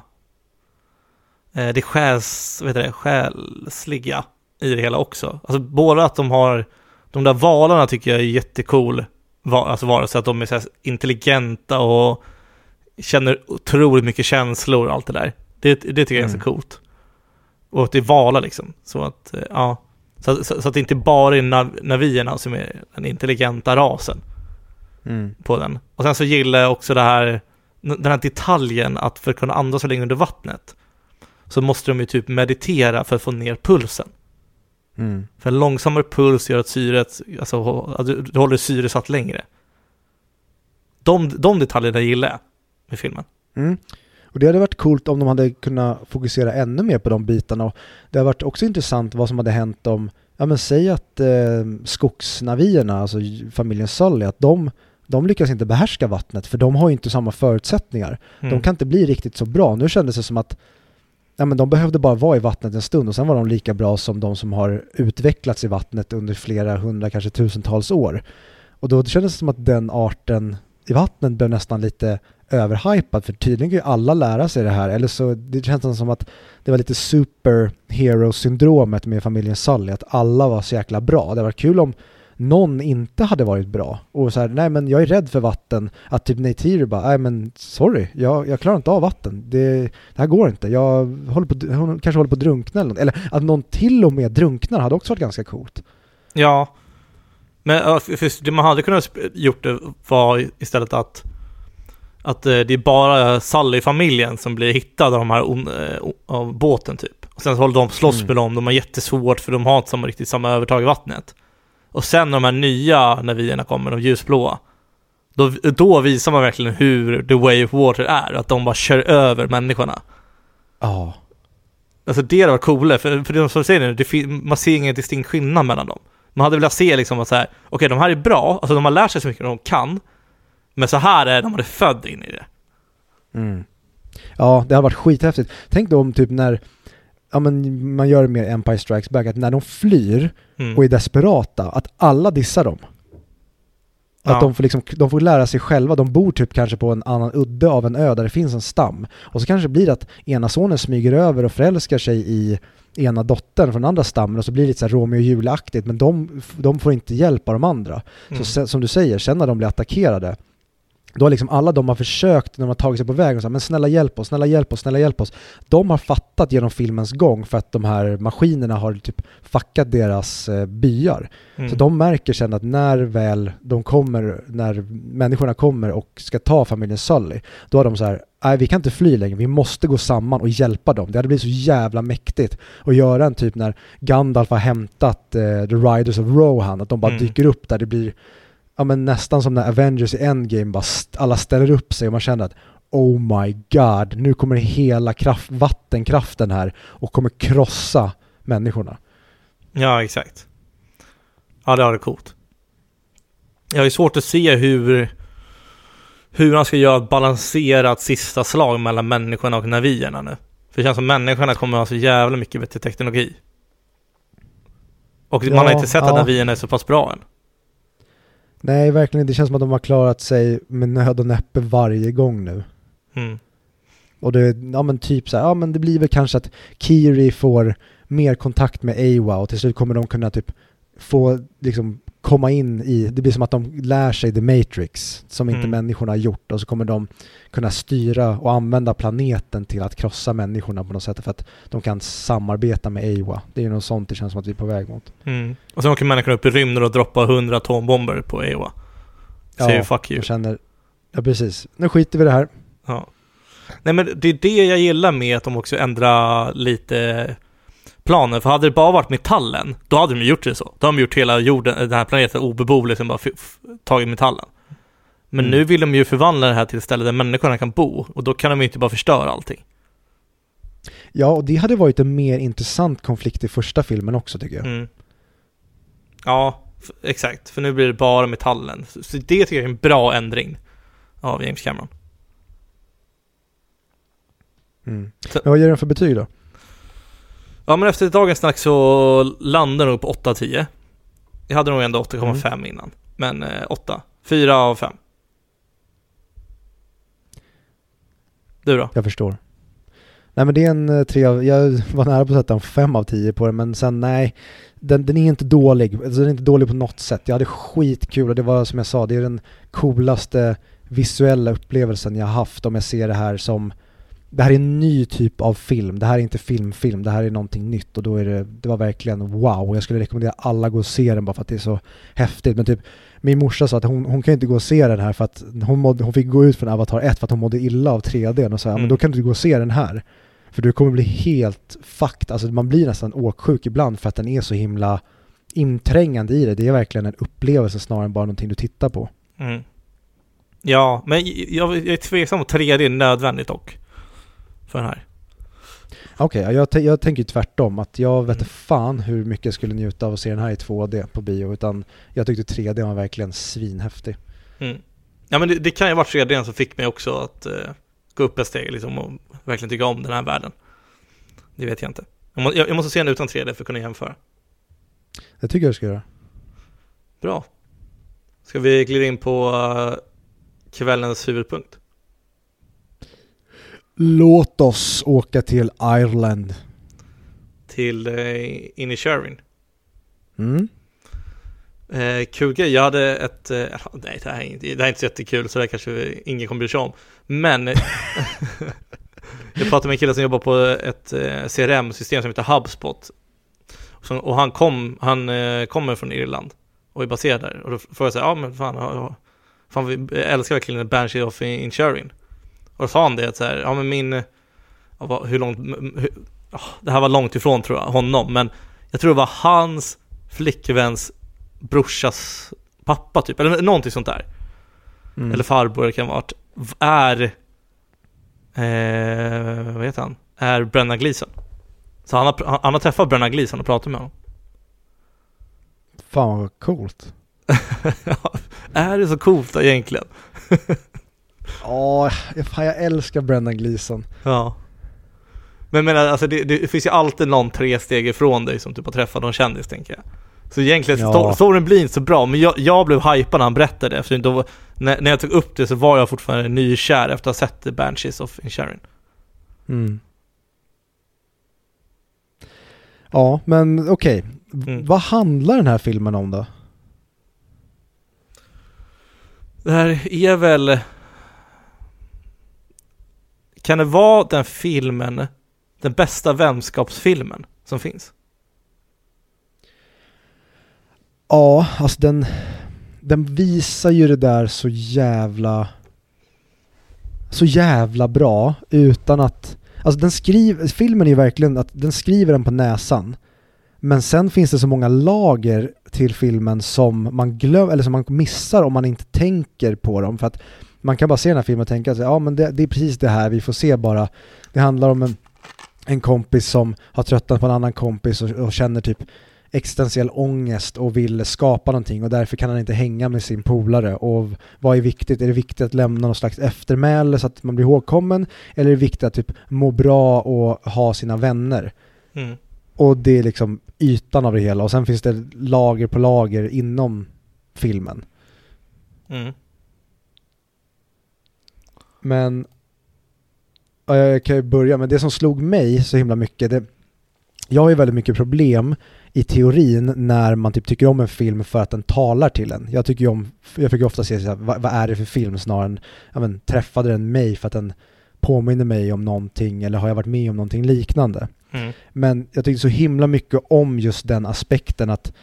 eh, det själs, vet det, själsliga i det hela också. Alltså både att de har, de där valarna tycker jag är jättecool, va, alltså vare sig att de är så intelligenta och känner otroligt mycket känslor och allt det där. Det, det tycker jag är Mm. så coolt. Och att det är valar liksom. Så att, eh, ja. Så, så, så att det inte bara är nav, navierna som är den intelligenta rasen Mm. på den. Och sen så gillar jag också det här, den här detaljen att för att kunna andas så länge under vattnet så måste de ju typ meditera för att få ner pulsen. Mm. För en långsammare puls gör att syret, alltså att du, du håller syresatt längre. De, de detaljerna gillar jag med filmen. Mm. Och det hade varit coolt om de hade kunnat fokusera ännu mer på de bitarna. Det har varit också intressant vad som hade hänt om, ja men säg att eh, skogsnavierna, alltså familjen Sully, att de, de lyckas inte behärska vattnet för de har ju inte samma förutsättningar. Mm. De kan inte bli riktigt så bra. Nu kändes det som att ja, men de behövde bara vara i vattnet en stund och sen var de lika bra som de som har utvecklats i vattnet under flera hundra, kanske tusentals år. Och då kändes det som att den arten i vattnet blev nästan lite överhypad för tydligen kan ju alla lära sig det här eller så det känns som att det var lite superhero-syndromet med familjen Sully att alla var så jäkla bra. Det var kul om någon inte hade varit bra och så här, nej men jag är rädd för vatten. Att typ Neytiri bara, nej men sorry, jag, jag klarar inte av vatten. Det, det här går inte. Jag håller på, hon kanske håller på att drunkna eller något. Eller att någon till och med drunknar hade också varit ganska coolt. Ja. Men det man hade kunnat gjort det var istället att att eh, det är bara Sally-familjen som blir hittad av de här eh, av båten typ. Och sen så håller de slåss Mm. med dem, de har jättesvårt för de har inte samma, riktigt samma övertag i vattnet. Och sen när de här nya navierna kommer, de ljusblåa, då, då visar man verkligen hur the way of water är, att de bara kör över människorna. Ja. Alltså det hade varit coolare, för, för som du säger nu, det, man ser ingen distinkt skillnad mellan dem. Man hade velat se liksom att så här, okej de här är bra, alltså de har lärt sig så mycket de kan, men så här är de, de är född in i det. Mm. Ja, det har varit skithäftigt. Tänk då om typ när ja, men man gör det mer Empire Strikes Back, att när de flyr Mm. och är desperata, att alla dissar dem. Att Ja. de, får liksom, de får lära sig själva, de bor typ kanske på en annan udde av en ö där det finns en stam. Och så kanske det blir att ena sonen smyger över och förälskar sig i ena dottern från andra stammen och så blir det lite så här Romeo och Julia-aktigt men de, de får inte hjälp av de andra. Mm. Så som du säger, sen när de blir attackerade, då har liksom alla de har försökt när de har tagit sig på vägen och sagt men snälla hjälp oss, snälla hjälp oss, snälla hjälp oss. De har fattat genom filmens gång för att de här maskinerna har typ fuckat deras eh, byar. Mm. Så de märker sen att när väl de kommer, när människorna kommer och ska ta familjen Sully, då har de så här, nej vi kan inte fly längre, vi måste gå samman och hjälpa dem. Det hade blivit så jävla mäktigt att göra en typ när Gandalf har hämtat eh, The Riders of Rohan, att de bara Mm. dyker upp där det blir ja, men nästan som när Avengers i Endgame bara st- alla ställer upp sig och man känner att Oh my god, nu kommer hela kraft, vattenkraften här och kommer krossa människorna. Ja, exakt. Ja, det har det coolt. Jag har ju svårt att se hur, hur han ska göra ett balanserat sista slag mellan människorna och navierna nu. För det känns som människorna kommer ha så jävla mycket bättre teknologi. Och man har Ja, inte sett att ja. navierna är så pass bra än. Nej, verkligen. Det känns som att de har klarat sig med nöd och näppe varje gång nu. Mm. Och det, ja men typ så här, ja men det blir väl kanske att Kiri får mer kontakt med Awa och till slut kommer de kunna typ få liksom komma in i, det blir som att de lär sig The Matrix som inte Mm. människorna har gjort och så kommer de kunna styra och använda planeten till att krossa människorna på något sätt för att de kan samarbeta med Awa. Det är ju något sånt det känns som att vi är på väg mot. Mm. Och sen åker människorna upp i rymden och droppar 100 atombomber på Ewa. Säger fuck you. känner, ja precis, nu skiter vi i det här. Ja. Nej men det är det jag gillar med att de också ändrar lite planen. För hade det bara varit metallen, då hade de gjort det så. Då hade de gjort hela jorden, den här planeten obeboelig som bara tagit metallen. Men Mm. nu vill de ju förvandla det här till ett ställe där människorna kan bo. Och då kan de ju inte bara förstöra allting. Ja, och det hade varit en mer intressant konflikt i första filmen också tycker jag. Mm. Ja, exakt. För nu blir det bara metallen. Så så det tycker jag är en bra ändring av James Cameron. Mm. Så- Men vad ger den för betyg då? Ja men efter dagens snack så landar nog på 8-10. Jag hade nog ändå 8,5 innan. Men eh, 8. 4 av 5. Du då? Jag förstår. Nej men det är en eh, tre av, jag var nära på att sätta en fem av tio på den men sen nej, den, den är inte dålig, alltså den är inte dålig på något sätt. Jag hade skitkul och det var som jag sa, det är den coolaste visuella upplevelsen jag haft om jag ser det här som det här är en ny typ av film. Det här är inte filmfilm, det här är någonting nytt och då är det, det var verkligen wow. Jag skulle rekommendera alla att gå och se den bara för att det är så häftigt. Men typ min morsa sa att hon, hon kan inte gå och se den här för att hon, mådde, hon fick gå ut från Avatar 1 för att hon mådde illa av 3D och sa mm. men då kan du gå och se den här. För du kommer bli helt fucked, alltså man blir nästan åksjuk ibland för att den är så himla inträngande i det. Det är verkligen en upplevelse snarare än bara någonting du tittar på. Mm. Ja, men jag, jag är tveksam om 3D är nödvändigt dock. För den här. Okej, okay, jag, jag tänker tvärtom. Att jag vet mm. fan hur mycket jag skulle njuta av att se den här i 2D på bio. Utan jag tyckte 3D var verkligen svinhäftig. Mm. Ja men det, det, kan ju vara 3D som fick mig också att uh, gå upp ett steg liksom och verkligen tycka om den här världen. Det vet jag inte. Jag, må, jag, jag måste se den utan 3D för att kunna jämföra. Det tycker jag du ska göra. Bra. Ska vi glida in på uh, kvällens huvudpunkt? Låt oss åka till Ireland. Till uh, Inisherin. Mm. Eh, kul grej, jag hade ett, eh, nej det här, är inte, det här är inte så jättekul så det här kanske ingen kommer bry sig om. Men jag pratade med en kille som jobbar på ett eh, CRM-system som heter HubSpot. Så, och han, kom, han eh, kommer från Irland och är baserad där. Och då frågade jag så här, ja men fan, ja, fan vi älskar verkligen Banshee of Inisherin. Och då sa han det att så här, ja men min, hur långt, hur, det här var långt ifrån tror jag, honom, men jag tror det var hans flickväns brorsas pappa typ, eller någonting sånt där. Mm. Eller farbror kan vara, är, eh, vad heter han? Är Brennan Gleeson. Så han har, han har träffat Brennan Gleeson och pratat med honom. Fan vad coolt. är det så coolt egentligen? Ja, fan jag älskar Brendan Gleeson. Ja. Men menar, alltså det, det, finns ju alltid någon tre steg ifrån dig som typ har träffat någon kändis tänker jag. Så egentligen ja. storyn blir inte så bra, men jag, jag blev hypad när han berättade för då, när, när jag tog upp det så var jag fortfarande nykär efter att ha sett The Banshees of Inisherin. Mm. Ja, men okej. Okay. Mm. Vad handlar den här filmen om då? Det här är väl kan det vara den filmen, den bästa vänskapsfilmen som finns? Ja, alltså den, den visar ju det där så jävla så jävla bra utan att Alltså den skriver, filmen är ju verkligen att den skriver den på näsan. Men sen finns det så många lager till filmen som man glömmer, eller som man missar om man inte tänker på dem. För att man kan bara se den här filmen och tänka att ja men det, det, är precis det här vi får se bara. Det handlar om en, en kompis som har tröttnat på en annan kompis och, och känner typ existentiell ångest och vill skapa någonting och därför kan han inte hänga med sin polare. Och vad är viktigt? Är det viktigt att lämna någon slags eftermäle så att man blir ihågkommen? Eller är det viktigt att typ må bra och ha sina vänner? Mm. Och det är liksom ytan av det hela och sen finns det lager på lager inom filmen. Mm. Men ja, jag kan ju börja med det som slog mig så himla mycket. Det, jag har ju väldigt mycket problem i teorin när man typ tycker om en film för att den talar till en. Jag tycker ju om, jag försöker ofta se så här, vad, vad, är det för film snarare än, ja men träffade den mig för att den påminner mig om någonting eller har jag varit med om någonting liknande. Mm. Men jag tycker så himla mycket om just den aspekten att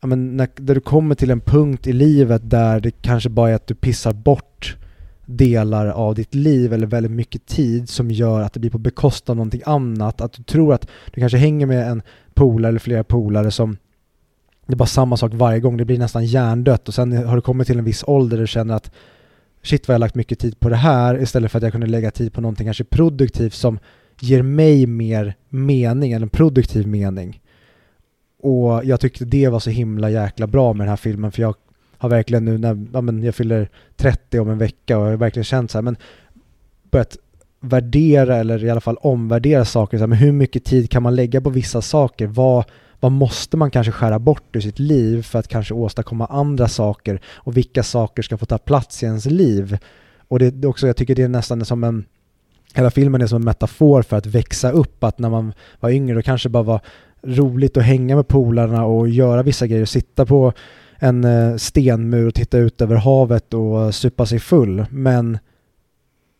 ja men när, när du kommer till en punkt i livet där det kanske bara är att du pissar bort delar av ditt liv eller väldigt mycket tid som gör att det blir på bekostnad av någonting annat. Att du tror att du kanske hänger med en polare eller flera polare som det är bara samma sak varje gång, det blir nästan hjärndött och sen har du kommit till en viss ålder och du känner att shit vad jag har lagt mycket tid på det här istället för att jag kunde lägga tid på någonting kanske produktivt som ger mig mer mening, eller en produktiv mening. Och jag tyckte det var så himla jäkla bra med den här filmen för jag har verkligen nu när ja, men jag fyller 30 om en vecka och jag har verkligen känt så här, men börjat värdera eller i alla fall omvärdera saker. Så här, men hur mycket tid kan man lägga på vissa saker? Vad, vad måste man kanske skära bort ur sitt liv för att kanske åstadkomma andra saker? Och vilka saker ska få ta plats i ens liv? Och det är också, jag tycker det är nästan som en hela filmen är som en metafor för att växa upp, att när man var yngre då kanske bara var roligt att hänga med polarna och göra vissa grejer, sitta på en eh, stenmur och titta ut över havet och eh, supa sig full. Men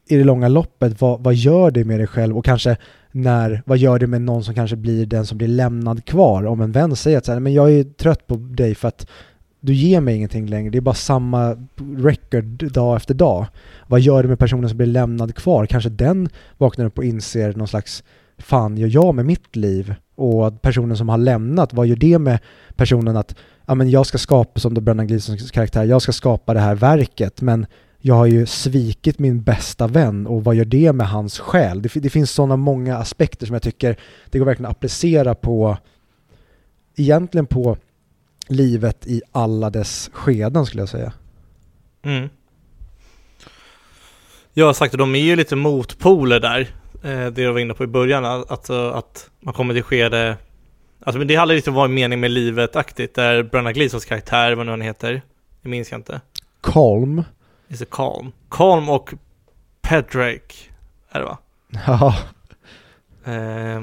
i det långa loppet, vad, vad gör det med dig själv och kanske när, vad gör det med någon som kanske blir den som blir lämnad kvar? Om en vän säger att så här, men jag är trött på dig för att du ger mig ingenting längre, det är bara samma record dag efter dag. Vad gör det med personen som blir lämnad kvar? Kanske den vaknar upp och inser någon slags fan gör jag med mitt liv? Och personen som har lämnat, vad gör det med personen att ja, men jag ska skapa, som då Brennan Gleesons karaktär, jag ska skapa det här verket men jag har ju svikit min bästa vän och vad gör det med hans själ? Det, det finns sådana många aspekter som jag tycker det går verkligen att applicera på egentligen på livet i alla dess skeden skulle jag säga. Mm. Jag har sagt att de är ju lite motpoler där. Eh, det jag var inne på i början, att, att man kommer till skede Alltså men det handlar lite om vad mening med livet-aktigt, där Brenna Gleesons karaktär, vad nu han heter, jag minns jag inte. Calm. Is it Calm? Calm och Pedrake, är det va? Ja. Eh,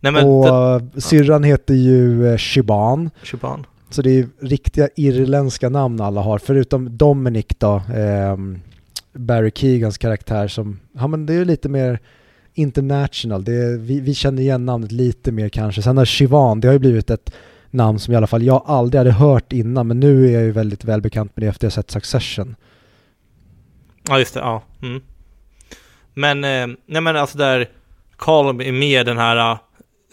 nej men och det, syrran heter ju eh, Shiban. Shiban. Så det är riktiga irländska namn alla har, förutom Dominic då, eh, Barry Keegans karaktär som, ja men det är lite mer international, det vi, vi känner igen namnet lite mer kanske. Sen har Shivan, det har ju blivit ett namn som i alla fall jag aldrig hade hört innan, men nu är jag ju väldigt välbekant med det efter att jag sett Succession. Ja, just det, ja. Mm. Men, eh, nej men alltså där Carl är med den här,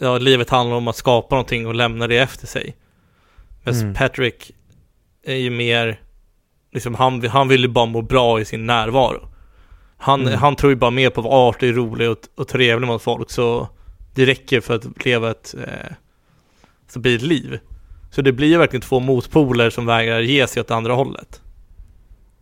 ja, livet handlar om att skapa någonting och lämna det efter sig. Men mm. Patrick är ju mer, liksom han, han vill ju bara må bra i sin närvaro. Han, mm. han tror ju bara mer på att vara artig, rolig och, och trevlig mot folk så det räcker för att leva ett, eh, ett liv. Så det blir ju verkligen två motpoler som vägrar ge sig åt andra hållet.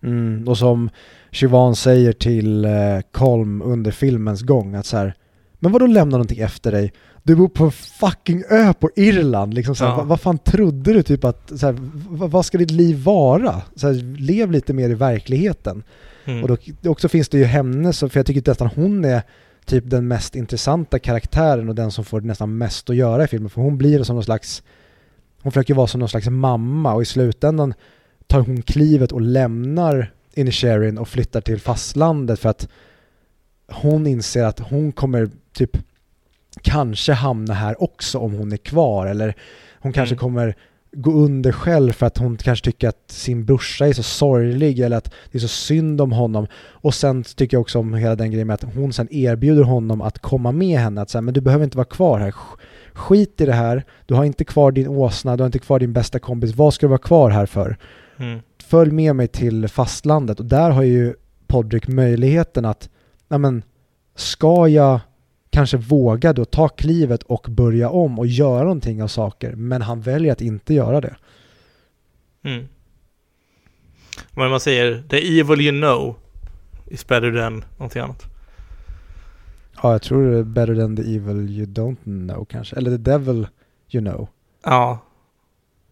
Mm, och som Siobhan säger till eh, Colm under filmens gång att så här, men vadå lämna någonting efter dig? Du bor på en fucking ö på Irland, liksom så ja. vad, vad, fan trodde du typ att, så här, vad, vad, ska ditt liv vara? Så här, lev lite mer i verkligheten. Mm. Och då också finns det ju henne, så, för jag tycker nästan hon är typ den mest intressanta karaktären och den som får nästan mest att göra i filmen. För hon blir som någon slags, hon försöker vara som någon slags mamma och i slutändan tar hon klivet och lämnar Inisherin och flyttar till fastlandet för att hon inser att hon kommer typ kanske hamna här också om hon är kvar eller hon kanske mm. kommer gå under själv för att hon kanske tycker att sin brorsa är så sorglig eller att det är så synd om honom. Och sen tycker jag också om hela den grejen med att hon sen erbjuder honom att komma med henne. Att säga, men du behöver inte vara kvar här. Skit i det här. Du har inte kvar din åsna, du har inte kvar din bästa kompis. Vad ska du vara kvar här för? Mm. Följ med mig till fastlandet och där har ju Podrick möjligheten att, ja men, ska jag kanske våga då ta klivet och börja om och göra någonting av saker. Men han väljer att inte göra det. Mm. Men man säger, the evil you know is better than någonting annat. Ja, jag tror det är better than the evil you don't know kanske. Eller the devil you know. Ja.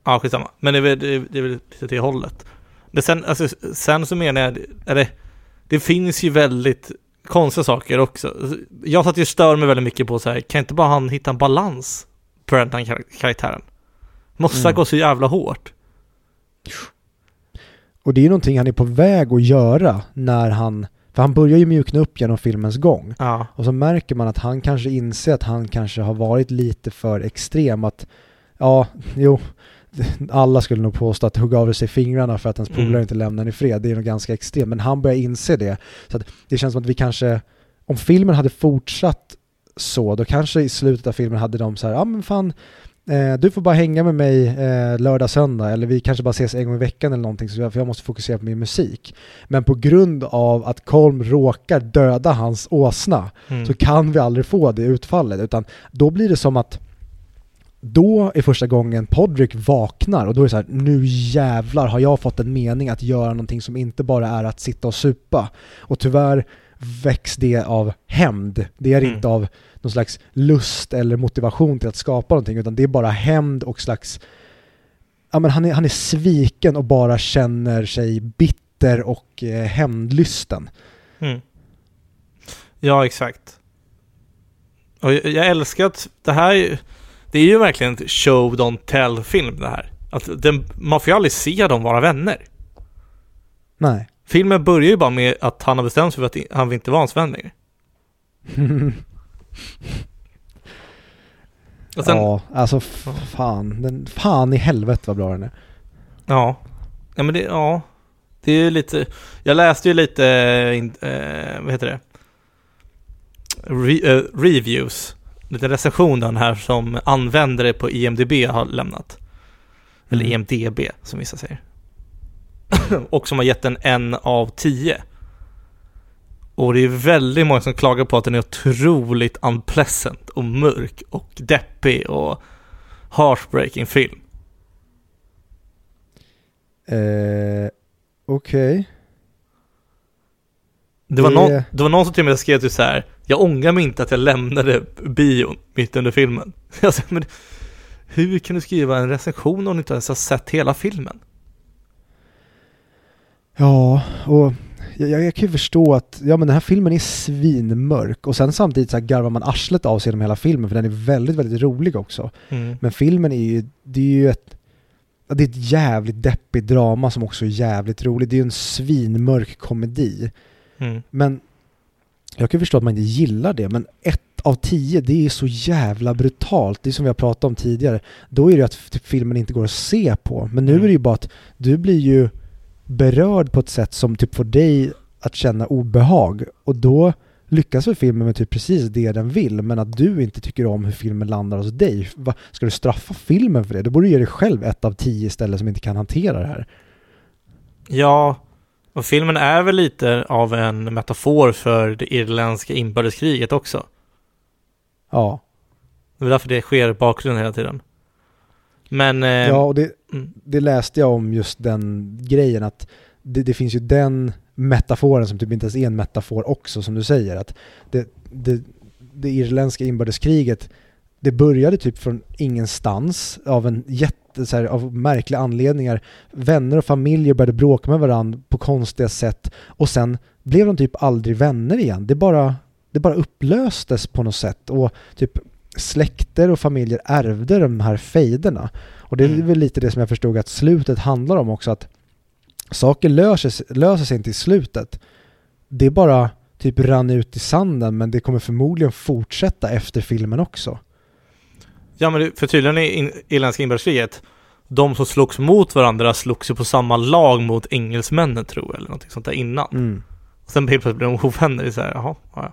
Ja, skitsamma. Men det är väl, det är väl lite till hållet. Men sen, alltså, sen så menar jag, eller det finns ju väldigt konstiga saker också. Jag satt ju stör mig väldigt mycket på så här, kan inte bara han hitta en balans på den här karaktären? Måste mm. gå så jävla hårt. Och det är ju någonting han är på väg att göra när han, för han börjar ju mjukna upp genom filmens gång. Ja. Och så märker man att han kanske inser att han kanske har varit lite för extrem, att ja, jo, alla skulle nog påstå att hugga av sig fingrarna för att ens polare mm. inte lämnar i fred. Det är nog ganska extremt, men han börjar inse det. Så det känns som att vi kanske, om filmen hade fortsatt så, då kanske i slutet av filmen hade de så här, ja ah, men fan, eh, du får bara hänga med mig eh, lördag, söndag, eller vi kanske bara ses en gång i veckan eller någonting, för jag måste fokusera på min musik. Men på grund av att Kolm råkar döda hans åsna, mm. så kan vi aldrig få det utfallet, utan då blir det som att då är första gången Podrick vaknar och då är det så här, nu jävlar har jag fått en mening att göra någonting som inte bara är att sitta och supa. Och tyvärr väcks det av hämnd. Det är mm. inte av någon slags lust eller motivation till att skapa någonting utan det är bara hämnd och slags ja, men han, är, han är sviken och bara känner sig bitter och eh, hämndlysten. Mm. Ja, exakt. Och jag, jag älskar att det här, är- det är ju verkligen en show don't tell film det här. Att den, man får ju aldrig se dem vara vänner. Nej. Filmen börjar ju bara med att han har bestämt sig för att han vill inte vara hans vän längre. Sen, ja. ja, alltså fan. Den, fan i helvete vad bra den är. ja. men det, ja. Det är ju lite, jag läste ju lite, eh, vad heter det? Re, eh, reviews. Lite recensioner här som användare på IMDB har lämnat. Eller Mm. EMDB som vissa säger. och som har gett den en av tio. Och det är väldigt många som klagar på att den är otroligt unpleasant och mörk och deppig och heartbreaking film. Eh, Okej. Det var, Det- någon, det var någon som till och med skrev typ så här. Jag ångrar mig inte att jag lämnade bion mitt under filmen. Jag sa, men hur kan du skriva en recension om du inte ens har sett hela filmen? Ja, och jag, jag, kan ju förstå att ja, men den här filmen är svinmörk och sen samtidigt så här garvar man arslet av sig genom hela filmen för den är väldigt, väldigt rolig också. Mm. Men filmen är ju, det är ju ett, det är ett jävligt deppigt drama som också är jävligt roligt. Det är ju en svinmörk komedi. Mm. Men jag kan förstå att man inte gillar det, men ett av tio, det är så jävla brutalt. Det är som vi har pratat om tidigare. Då är det ju att typ, filmen inte går att se på. Men nu Mm. är det ju bara att du blir ju berörd på ett sätt som typ får dig att känna obehag. Och då lyckas väl filmen med typ precis det den vill, men att du inte tycker om hur filmen landar hos dig. Va, ska du straffa filmen för det? Då borde du ge dig själv ett av tio istället som inte kan hantera det här. Ja, och filmen är väl lite av en metafor för det irländska inbördeskriget också. Ja, Det är därför det sker i bakgrunden hela tiden. Men... Eh, ja och det, mm, det läste jag om just den grejen att det, det finns ju den metaforen som typ inte ens är en metafor också som du säger att det, det, det irländska inbördeskriget det började typ från ingenstans av en jätte, så här, av märkliga anledningar. Vänner och familjer började bråka med varandra på konstiga sätt och sen blev de typ aldrig vänner igen. Det bara, det bara upplöstes på något sätt och typ släkter och familjer ärvde de här fejderna. Och det är Mm. väl lite det som jag förstod att slutet handlar om också att saker löser, löser sig inte i slutet. Det bara typ rann ut i sanden men det kommer förmodligen fortsätta efter filmen också. Ja, men för tydligen i in, irländska inbördeskriget, de som slogs mot varandra slogs ju på samma lag mot engelsmännen tror jag, eller någonting sånt där innan. Mm. Sen helt plötsligt blev de ovänner. Så här, jaha, ja.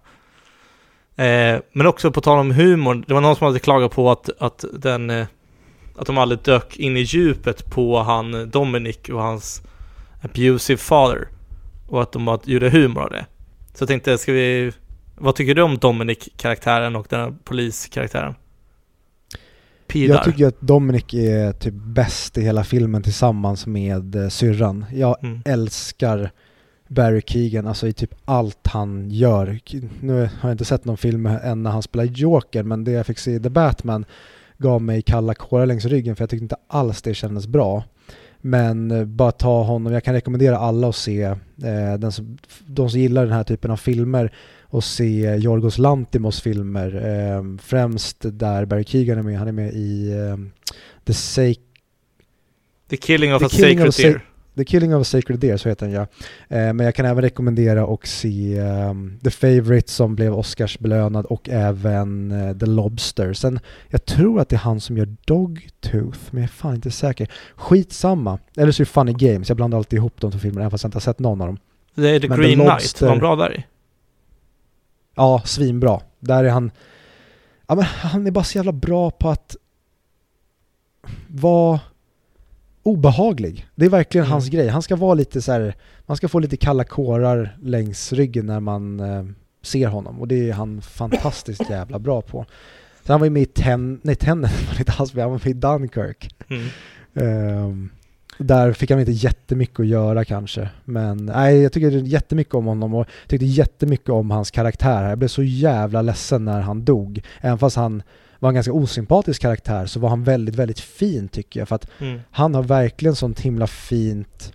Eh, men också på tal om humor, det var någon som hade klagat på att, att den eh, att de aldrig dök in i djupet på han eh, Dominic och hans abusive father. Och att de bara gjorde humor av det. Så jag tänkte, ska vi... Vad tycker du om Dominic-karaktären och den här poliskaraktären? Pidar. Jag tycker att Dominic är typ bäst i hela filmen tillsammans med eh, syrran. Jag Mm. älskar Barry Keegan, alltså i typ allt han gör. Nu har jag inte sett någon film än när han spelar Joker, men det jag fick se i The Batman gav mig kalla kårar längs ryggen för jag tyckte inte alls det kändes bra. Men eh, bara ta honom, jag kan rekommendera alla att se, eh, den som, de som gillar den här typen av filmer och se Jorgos Lantimos filmer. Eh, främst där Barry Keegan är med, han är med i eh, The, Sa- The Killing of The a Killing Sacred of Deer. The Killing of a Sacred Deer, så heter den ja. Eh, men jag kan även rekommendera och se ehm, The Favourite som blev Oscarsbelönad och även eh, The Lobster. Sen, jag tror att det är han som gör Dogtooth, men jag är fan inte säker. Skitsamma. Eller så är det Funny Games, jag blandar alltid ihop de två filmerna även fast jag inte har sett någon av dem. Det är The Men The Green Knight, Lobster- var han bra där i? Ja, svinbra. Där är han... Ja, men han är bara så jävla bra på att vara obehaglig. Det är verkligen Mm. hans grej. Han ska vara lite så här, man ska få lite kalla kårar längs ryggen när man eh, ser honom och det är han fantastiskt jävla bra på. Så han var ju med i Ten, nej Tenet var inte alls med, han var med i Dunkirk. Mm. Ehm, där fick han inte jättemycket att göra kanske. Men nej, jag tycker jättemycket om honom och tyckte jättemycket om hans karaktär. här. Jag blev så jävla ledsen när han dog. Även fast han var en ganska osympatisk karaktär så var han väldigt, väldigt fin tycker jag. För att Mm. han har verkligen sånt himla fint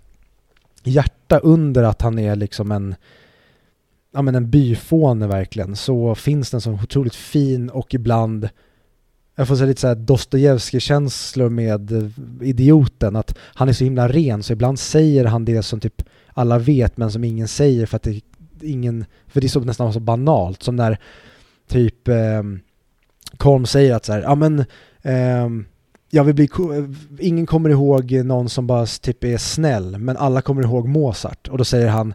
hjärta under att han är liksom en ja men en byfåne verkligen, så finns den som otroligt fin och ibland jag får säga lite såhär Dostojevskij-känslor med idioten, att han är så himla ren så ibland säger han det som typ alla vet men som ingen säger för att det ingen, för det är så nästan så banalt som när typ eh, Kolm säger att så här, ja men eh, jag vill bli, ingen kommer ihåg någon som bara typ är snäll men alla kommer ihåg Mozart och då säger han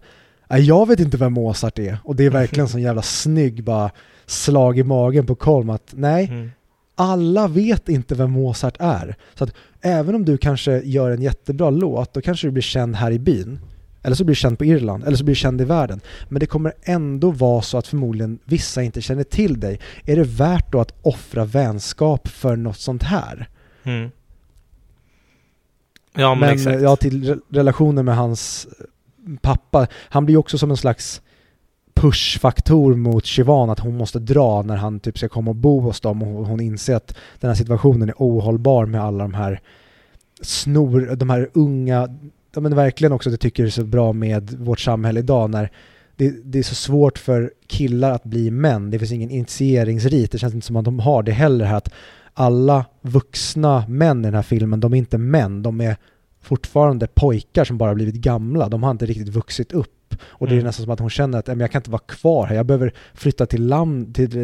jag vet inte vem Mozart är och det är verkligen sån jävla snygg bara slag i magen på Kolm att nej, mm. Alla vet inte vem Mozart är. Så att även om du kanske gör en jättebra låt, då kanske du blir känd här i byn. Eller så blir du känd på Irland, eller så blir du känd i världen. Men det kommer ändå vara så att förmodligen vissa inte känner till dig. Är det värt då att offra vänskap för något sånt här? Mm. Ja, men, men exakt. ja, till relationen med hans pappa, han blir också som en slags pushfaktor mot Shivan att hon måste dra när han typ ska komma och bo hos dem och hon inser att den här situationen är ohållbar med alla de här snor, de här unga, ja men verkligen också att jag tycker det är så bra med vårt samhälle idag när det, det, är så svårt för killar att bli män. Det finns ingen initieringsrit. Det känns inte som att de har det heller här att alla vuxna män i den här filmen, de är inte män. De är fortfarande pojkar som bara blivit gamla. De har inte riktigt vuxit upp. Och det är mm. nästan som att hon känner att jag kan inte vara kvar här. Jag behöver flytta till, land, till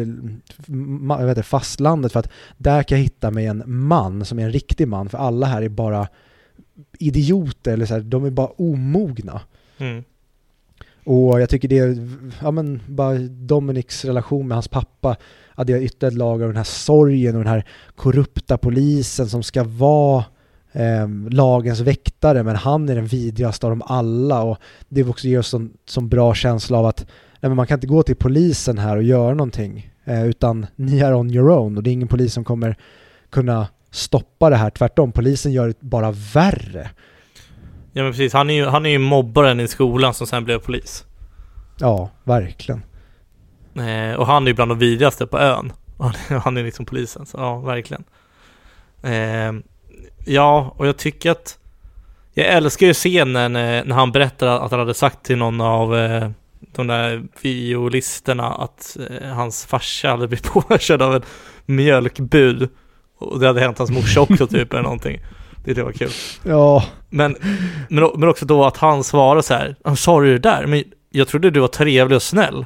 jag vet inte, fastlandet för att där kan jag hitta mig en man som är en riktig man. För alla här är bara idioter eller så här, de är bara omogna. Mm. Och jag tycker det är, ja men bara Dominics relation med hans pappa adderar ytterligare ett lager av den här sorgen och den här korrupta polisen som ska vara eh, lagens väktare men han är den vidrigaste av dem alla och det också ger oss en sån bra känsla av att nej, men man kan inte gå till polisen här och göra någonting eh, utan ni är on your own och det är ingen polis som kommer kunna stoppa det här. Tvärtom, polisen gör det bara värre. Ja men precis, han är ju, han är ju mobbaren i skolan som sen blev polis. Ja, verkligen. Eh, och han är ju bland de vidrigaste på ön. Han, han är liksom polisen, så ja, verkligen. Eh, ja, och jag tycker att jag älskar ju scenen när han berättar att han hade sagt till någon av eh, de där violisterna att eh, hans farsa hade blivit påkörd av en mjölkbud. Och det hade hänt hans morsa också typ eller någonting. Det, det var kul. Ja. Men, men, men också då att han svarar så här, sa du det där? Men jag trodde du var trevlig och snäll.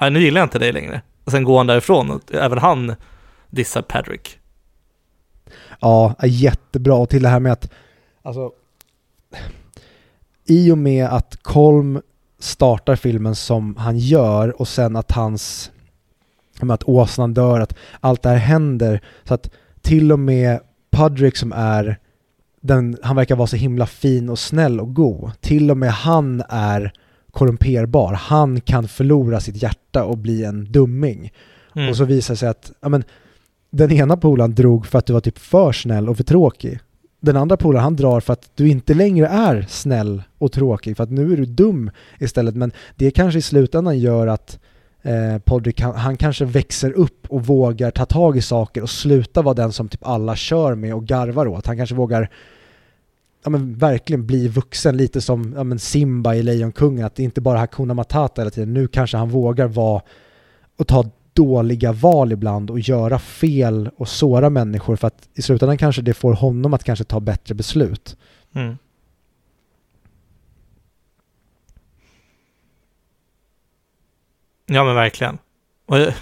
Nej, nu gillar jag inte dig längre. Och sen går han därifrån och även han dissar Patrick. Ja, jättebra. Och till det här med att, alltså, i och med att Kolm startar filmen som han gör och sen att hans, med att åsnan dör, att allt det här händer, så att till och med Pudrick som är den, han verkar vara så himla fin och snäll och god. Till och med han är korrumperbar. Han kan förlora sitt hjärta och bli en dumming. Mm. Och så visar det sig att ja, men, den ena polaren drog för att du var typ för snäll och för tråkig. Den andra polaren han drar för att du inte längre är snäll och tråkig för att nu är du dum istället. Men det kanske i slutändan gör att eh, Podrick, han, han, kanske växer upp och vågar ta tag i saker och sluta vara den som typ alla kör med och garvar åt. Han kanske vågar ja, men verkligen bli vuxen, lite som ja, men Simba i Lejonkungen, att det inte bara Hakuna Matata hela tiden. Nu kanske han vågar vara och ta dåliga val ibland och göra fel och såra människor för att i slutändan kanske det får honom att kanske ta bättre beslut. Mm. Ja men verkligen. Och jag,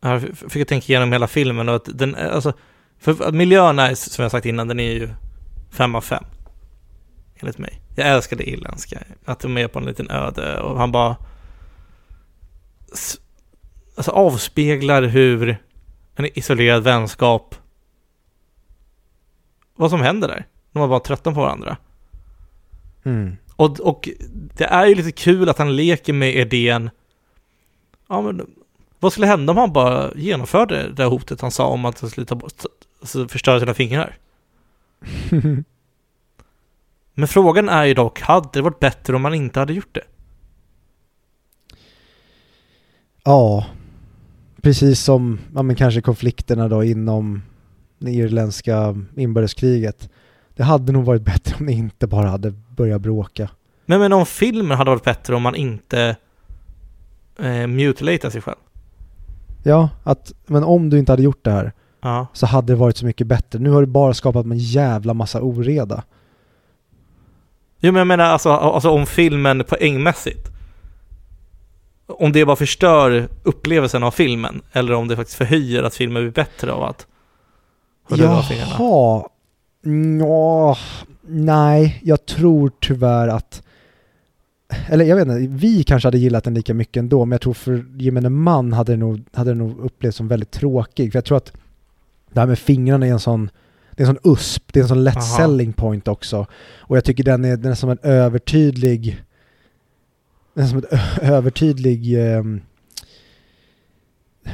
jag fick tänka igenom hela filmen och att den, eh, alltså, för miljön är, som jag sagt innan, den är ju fem av fem. Enligt mig. Jag älskar det irländska. Att de är på en liten öde och han bara alltså avspeglar hur en isolerad vänskap vad som händer där. De var bara trötta på varandra. Mm. Och, och det är ju lite kul att han leker med idén ja men vad skulle hända om han bara genomförde det hotet han sa om att han skulle ta bort, alltså förstöra sina fingrar? Men frågan är ju dock, hade det varit bättre om man inte hade gjort det? Ja, precis som ja, men kanske konflikterna då inom det irländska inbördeskriget. Det hade nog varit bättre om ni inte bara hade börjat bråka. Men, men om filmen hade varit bättre om man inte eh, mutilata sig själv. Ja, att, men om du inte hade gjort det här Ja. så hade det varit så mycket bättre. Nu har du bara skapat en jävla massa oreda. Jo men jag menar alltså, alltså om filmen poängmässigt. Om det bara förstör upplevelsen av filmen eller om det faktiskt förhöjer att filmen blir bättre av att. Jaha. Nå, nej, jag tror tyvärr att eller jag vet inte, vi kanske hade gillat den lika mycket ändå, men jag tror för gemene man hade det nog, hade nog upplevts som väldigt tråkig. För jag tror att det här med fingrarna är en sån, det är en sån USP, det är en sån lätt Aha. selling point också. Och jag tycker den är, den är som en övertydlig, den som ett övertydlig ehm,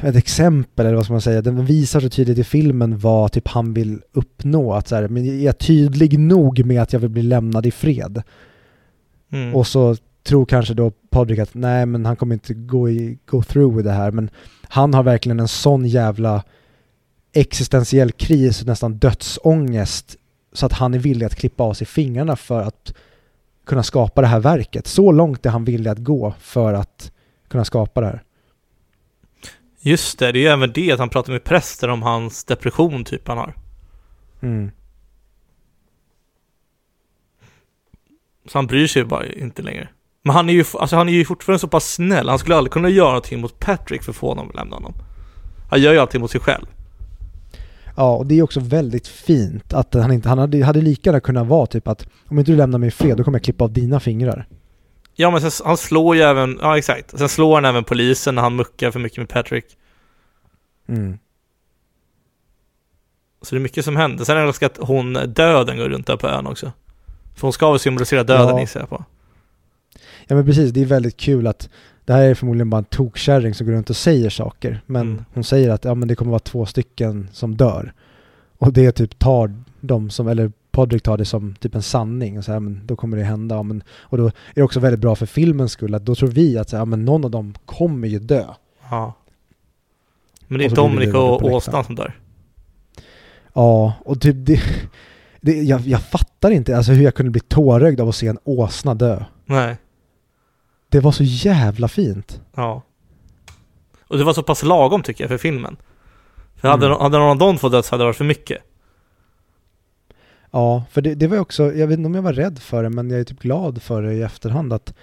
ett exempel eller vad ska man säga, den visar så tydligt i filmen vad typ han vill uppnå. Att så här, men jag är tydlig nog med att jag vill bli lämnad i fred. Mm. Och så tror kanske då Podrick att nej men han kommer inte gå, i, go through with det här. Men han har verkligen en sån jävla existentiell kris och nästan dödsångest så att han är villig att klippa av sig fingrarna för att kunna skapa det här verket. Så långt är han villig att gå för att kunna skapa det här. Just det, det är ju även det att han pratar med präster om hans depression typ han har. Mm. Så han bryr sig ju bara inte längre. Men han är ju, alltså han är ju fortfarande så pass snäll. Han skulle aldrig kunna göra någonting mot Patrick för att få honom att lämna honom. Han gör ju allting mot sig själv. Ja, och det är också väldigt fint att han inte, han hade, hade lika gärna kunnat vara typ att om inte du lämnar mig i fred då kommer jag klippa av dina fingrar. Ja men sen, han slår ju även, ja exakt. Sen slår han även polisen när han muckar för mycket med Patrick. Mm. Så det är mycket som händer. Sen är det också att hon, döden, går runt där på ön också. För hon ska väl symbolisera döden Ja. gissar jag på. Ja men precis, det är väldigt kul att det här är förmodligen bara en tokkärring som går runt och säger saker. Men Mm. hon säger att ja, men det kommer vara två stycken som dör. Och det typ tar de som, eller Podrick tar det som typ en sanning. Och så här, men då kommer det hända. Ja, men, och då är det också väldigt bra för filmens skull att då tror vi att så här, ja, men någon av dem kommer ju dö. Ja. Men det är Och Dominic och läktaren. åsnan som dör. Ja, och typ det, det jag, jag fattar inte alltså hur jag kunde bli tårögd av att se en åsna dö. Nej. Det var så jävla fint. Ja. Och det var så pass lagom tycker jag för filmen. För hade, Mm. hade någon av de två dött så hade det varit för mycket. Ja, för det, det var också, jag vet inte om jag var rädd för det, men jag är typ glad för det i efterhand att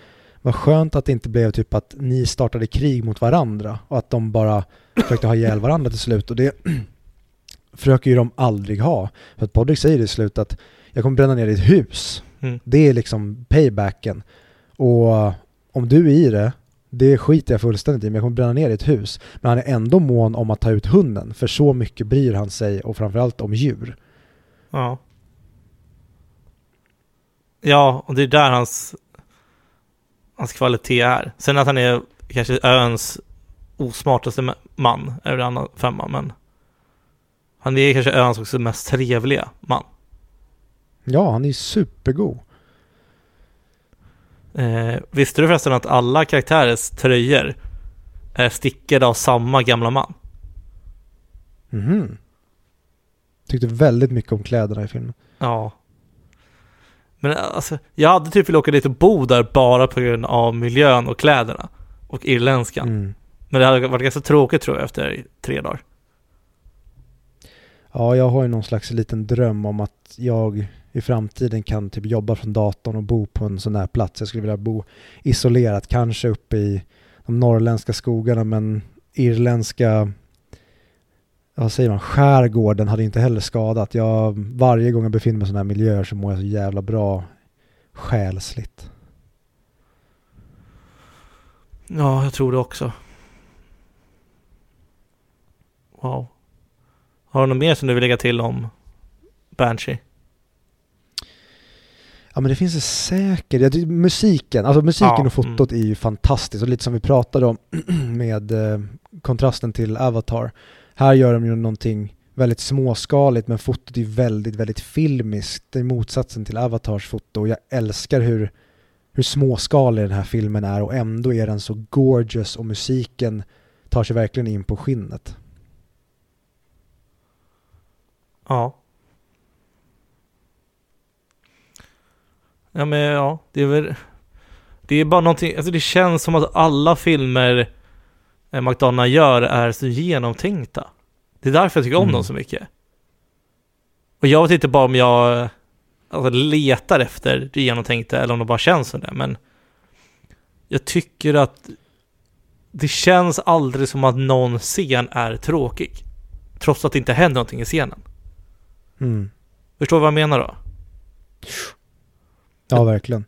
vad skönt att det inte blev typ att ni startade krig mot varandra och att de bara försökte ha ihjäl varandra till slut och det försöker ju de aldrig ha. För att Podrick säger i slut att jag kommer bränna ner ditt hus. Mm. Det är liksom paybacken. Och om du är i det, det skiter jag fullständigt i, men jag kommer bränna ner ditt hus. Men han är ändå mån om att ta ut hunden, för så mycket bryr han sig och framförallt om djur. Ja. Ja, och det är där hans, hans kvalitet är. Sen att han är kanske öns osmartaste ma- man är det annan femma, men han är kanske öns också mest trevliga man. Ja, han är supergod. Eh, visste du förresten att alla karaktärers tröjor är stickade av samma gamla man? Mhm. Tyckte väldigt mycket om kläderna i filmen. Ja. Men alltså, jag hade typ velat åka dit och bo där bara på grund av miljön och kläderna. Och irländskan. Mm. Men det hade varit ganska tråkigt tror jag efter tre dagar. Ja, jag har ju någon slags liten dröm om att jag i framtiden kan typ jobba från datorn och bo på en sån här plats. Jag skulle vilja bo isolerat, kanske uppe i de norrländska skogarna, men irländska, vad säger man, skärgården hade inte heller skadat. Jag, varje gång jag befinner mig i sådana här miljöer så mår jag så jävla bra själsligt. Ja, jag tror det också. Wow. Har du något mer som du vill lägga till om Banshee? Ja men det finns det säkert. Tycker musiken, alltså musiken Ja, och fotot är ju fantastiskt och lite som vi pratade om med eh, kontrasten till Avatar. Här gör de ju någonting väldigt småskaligt men fotot är väldigt, väldigt filmiskt. Det är motsatsen till Avatars foto och jag älskar hur, hur småskalig den här filmen är och ändå är den så gorgeous och musiken tar sig verkligen in på skinnet. Ja. Ja men ja, det är väl Det är bara någonting, alltså det känns som att alla filmer eh, McDonough gör är så genomtänkta. Det är därför jag tycker om Mm. dem så mycket. Och jag vet inte bara om jag alltså, letar efter det genomtänkta eller om det bara känns som det, men jag tycker att det känns aldrig som att någon scen är tråkig. Trots att det inte händer någonting i scenen. Mm. Förstår du vad jag menar då? Ja, verkligen.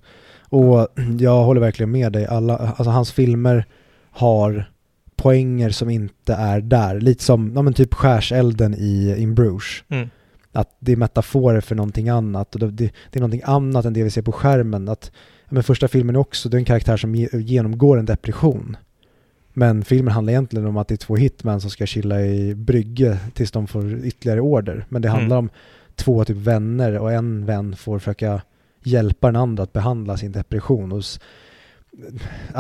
Och jag håller verkligen med dig. Alla, alltså hans filmer har poänger som inte är där. Lite som, ja men typ skärselden i In Bruges. Mm. Att det är metaforer för någonting annat och det, det, det är någonting annat än det vi ser på skärmen. Att, men första filmen är också, det är en karaktär som ge, genomgår en depression. Men filmen handlar egentligen om att det är två hitmän som ska chilla i brygge tills de får ytterligare order. Men det Mm. handlar om två typ vänner och en vän får försöka hjälpa den andra att behandla sin depression. Och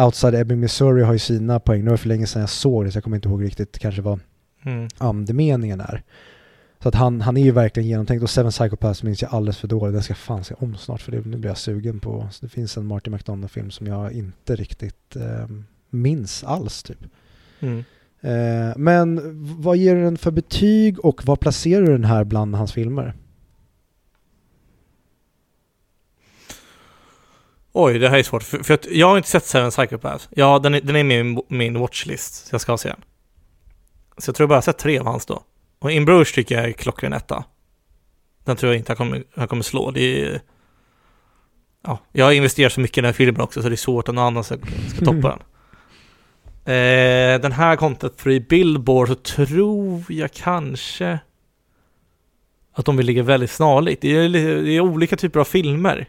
Outside Ebbing, Missouri har ju sina poäng. Nu var för länge sedan jag såg det så jag kommer inte ihåg riktigt kanske vad Mm. andemeningen är. Så att han, han är ju verkligen genomtänkt och Seven Psychopaths minns jag alldeles för dåligt. Den ska fan se om snart för det, nu blir jag sugen på. Så det finns en Martin McDonough-film som jag inte riktigt eh, minns alls typ. Mm. Eh, men vad ger du den för betyg och vad placerar du den här bland hans filmer? Oj, det här är svårt. För, för jag har inte sett Seven Psychopaths. Ja, den är, den är med i min, min watchlist, så jag ska se den. Så jag tror bara jag har sett tre av hans då. Och In Bruges tycker jag är klockren etta. Den tror jag inte han kommer, han kommer slå. Det är... Ja, jag har investerat så mycket i den här filmen också så det är svårt att någon annan ska, ska toppa den. Eh, den här content free Billboard så tror jag kanske att de vill ligga väldigt snarlikt. Det är, det är olika typer av filmer.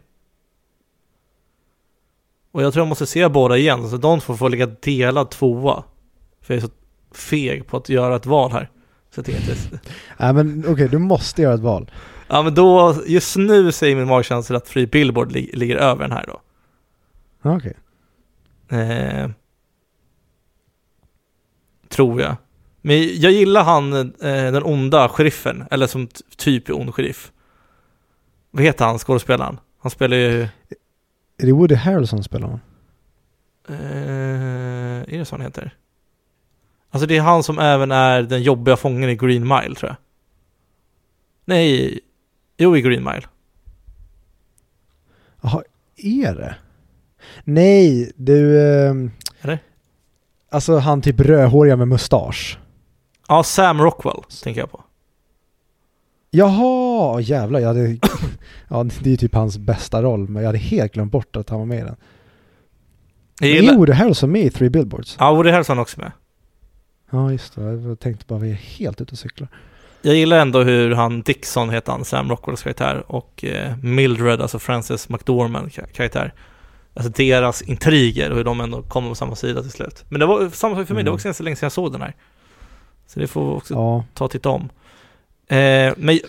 Och jag tror jag måste se båda igen, så de får få ligga delad tvåa. För jag är så feg på att göra ett val här. Så jag tänker inte... Nej men okej, du måste göra ett val. Ja men då, just nu säger min magkänsla att Free Billboard li- ligger över den här då. Okej. Eh, tror jag. Men jag gillar han, eh, den onda sheriffen, eller som typ är ond sheriff. Vad heter han, skådespelaren? Han spelar ju... Är det Woody Harrelson spelar honom? Eh, är det så han heter? Alltså det är han som även är den jobbiga fången i Green Mile tror jag. Nej, jo i Green Mile. Jaha, är det? Nej, du... ehm, Eller? Alltså han typ rödhåriga med mustasch. Ja, Sam Rockwell tänker jag på. Jaha, jävlar. Jag hade, ja, det är ju typ hans bästa roll, men jag hade helt glömt bort att han var med i den. Jag Men gillar... är Woody Harrelson med i Three Billboards? Ja, Woody Harrelson också med. Ja, just det. Jag tänkte bara vi är helt ute och cyklar. Jag gillar ändå hur han, Dixon heter han, Sam Rockwells karaktär, och eh, Mildred, alltså Frances McDormand ka- karaktär. Alltså deras intriger och hur de ändå kommer på samma sida till slut. Men det var samma sak för mig, det var Mm. också ganska länge sedan jag såg den här. Så det får vi också Ja, ta och titta om. Eh, men,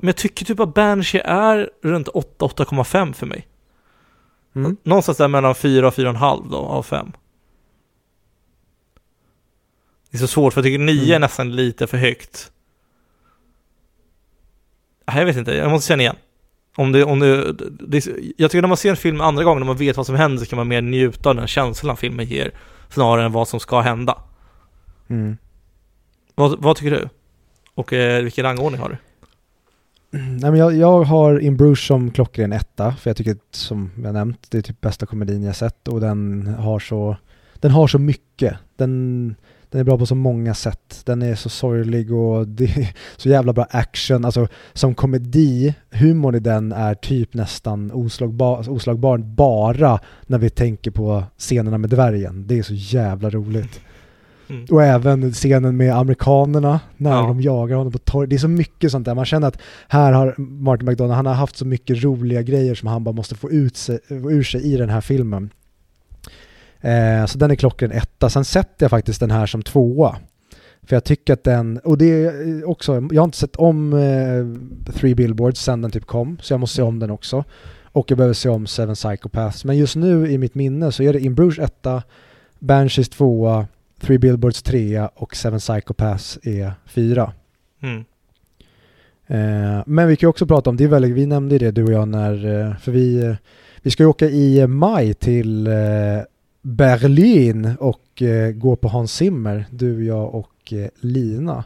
men jag tycker typ att Banshee är runt 8-8,5 för mig. mm. Någonstans där mellan 4 och 4,5 då, av 5. Det är så svårt för jag tycker 9 är Mm. nästan lite för högt. Jag vet inte, jag måste känna igen. Om det, om det, det, är- jag tycker när man ser en film andra gången, när man vet vad som händer, så kan man mer njuta av den känslan filmen ger, snarare än vad som ska hända. Mm. Vad, vad tycker du? Och eh, vilken rangordning har du? Nej, men jag, jag har In Bruges som klockren etta, för jag tycker som jag nämnt, det är typ bästa komedin jag sett och den har så, den har så mycket. Den, den är bra på så många sätt. Den är så sorglig och det är så jävla bra action. Alltså som komedi, humorn i den är typ nästan oslagbar, oslagbar bara när vi tänker på scenerna med dvärgen. Det är så jävla roligt. Mm. Och även scenen med amerikanerna när Ja. de jagar honom på torget. Det är så mycket sånt där. Man känner att här har Martin McDonagh, han har haft så mycket roliga grejer som han bara måste få, ut sig, ur sig i den här filmen. Eh, så den är klockren etta. Sen sätter jag faktiskt den här som tvåa. För jag tycker att den, och det är också, jag har inte sett om eh, Three Billboards sen den typ kom, så jag måste se om den också. Och jag behöver se om Seven Psychopaths. Men just nu i mitt minne så är det In Bruges etta, Banshees tvåa, Three Billboards trea och Seven Psychopaths är fyra. Mm. Eh, men vi kan ju också prata om, det är väldigt, vi nämnde det du och jag när, eh, för vi, eh, vi ska ju åka i maj till eh, Berlin och eh, gå på Hans Zimmer, du, jag och eh, Lina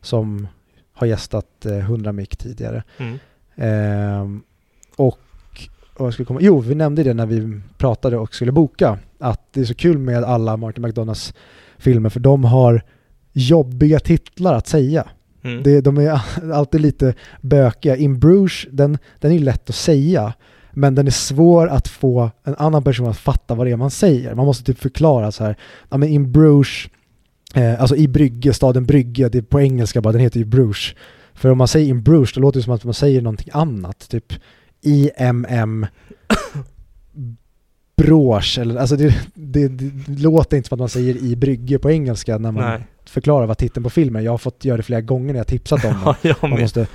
som har gästat eh, 100 mick tidigare. Mm. Ehm, och jag skulle komma, jo, vi nämnde det när vi pratade och skulle boka, att det är så kul med alla Martin McDonaghs filmer för de har jobbiga titlar att säga. Mm. Det, de är alltid lite bökiga. In Bruges, den, den är lätt att säga, men den är svår att få en annan person att fatta vad det är man säger. Man måste typ förklara så här, ja men In Bruges, eh, alltså i Brygge, staden Brygge, det är på engelska bara, den heter ju Bruges. För om man säger In Bruges, då låter det som att man säger någonting annat, typ IMM Brosch, eller alltså det, det, det låter inte som att man säger i Brygge på engelska när man Nej. förklarar vad titeln på filmen. Jag har fått göra det flera gånger när jag tipsat om den. Ja, Man måste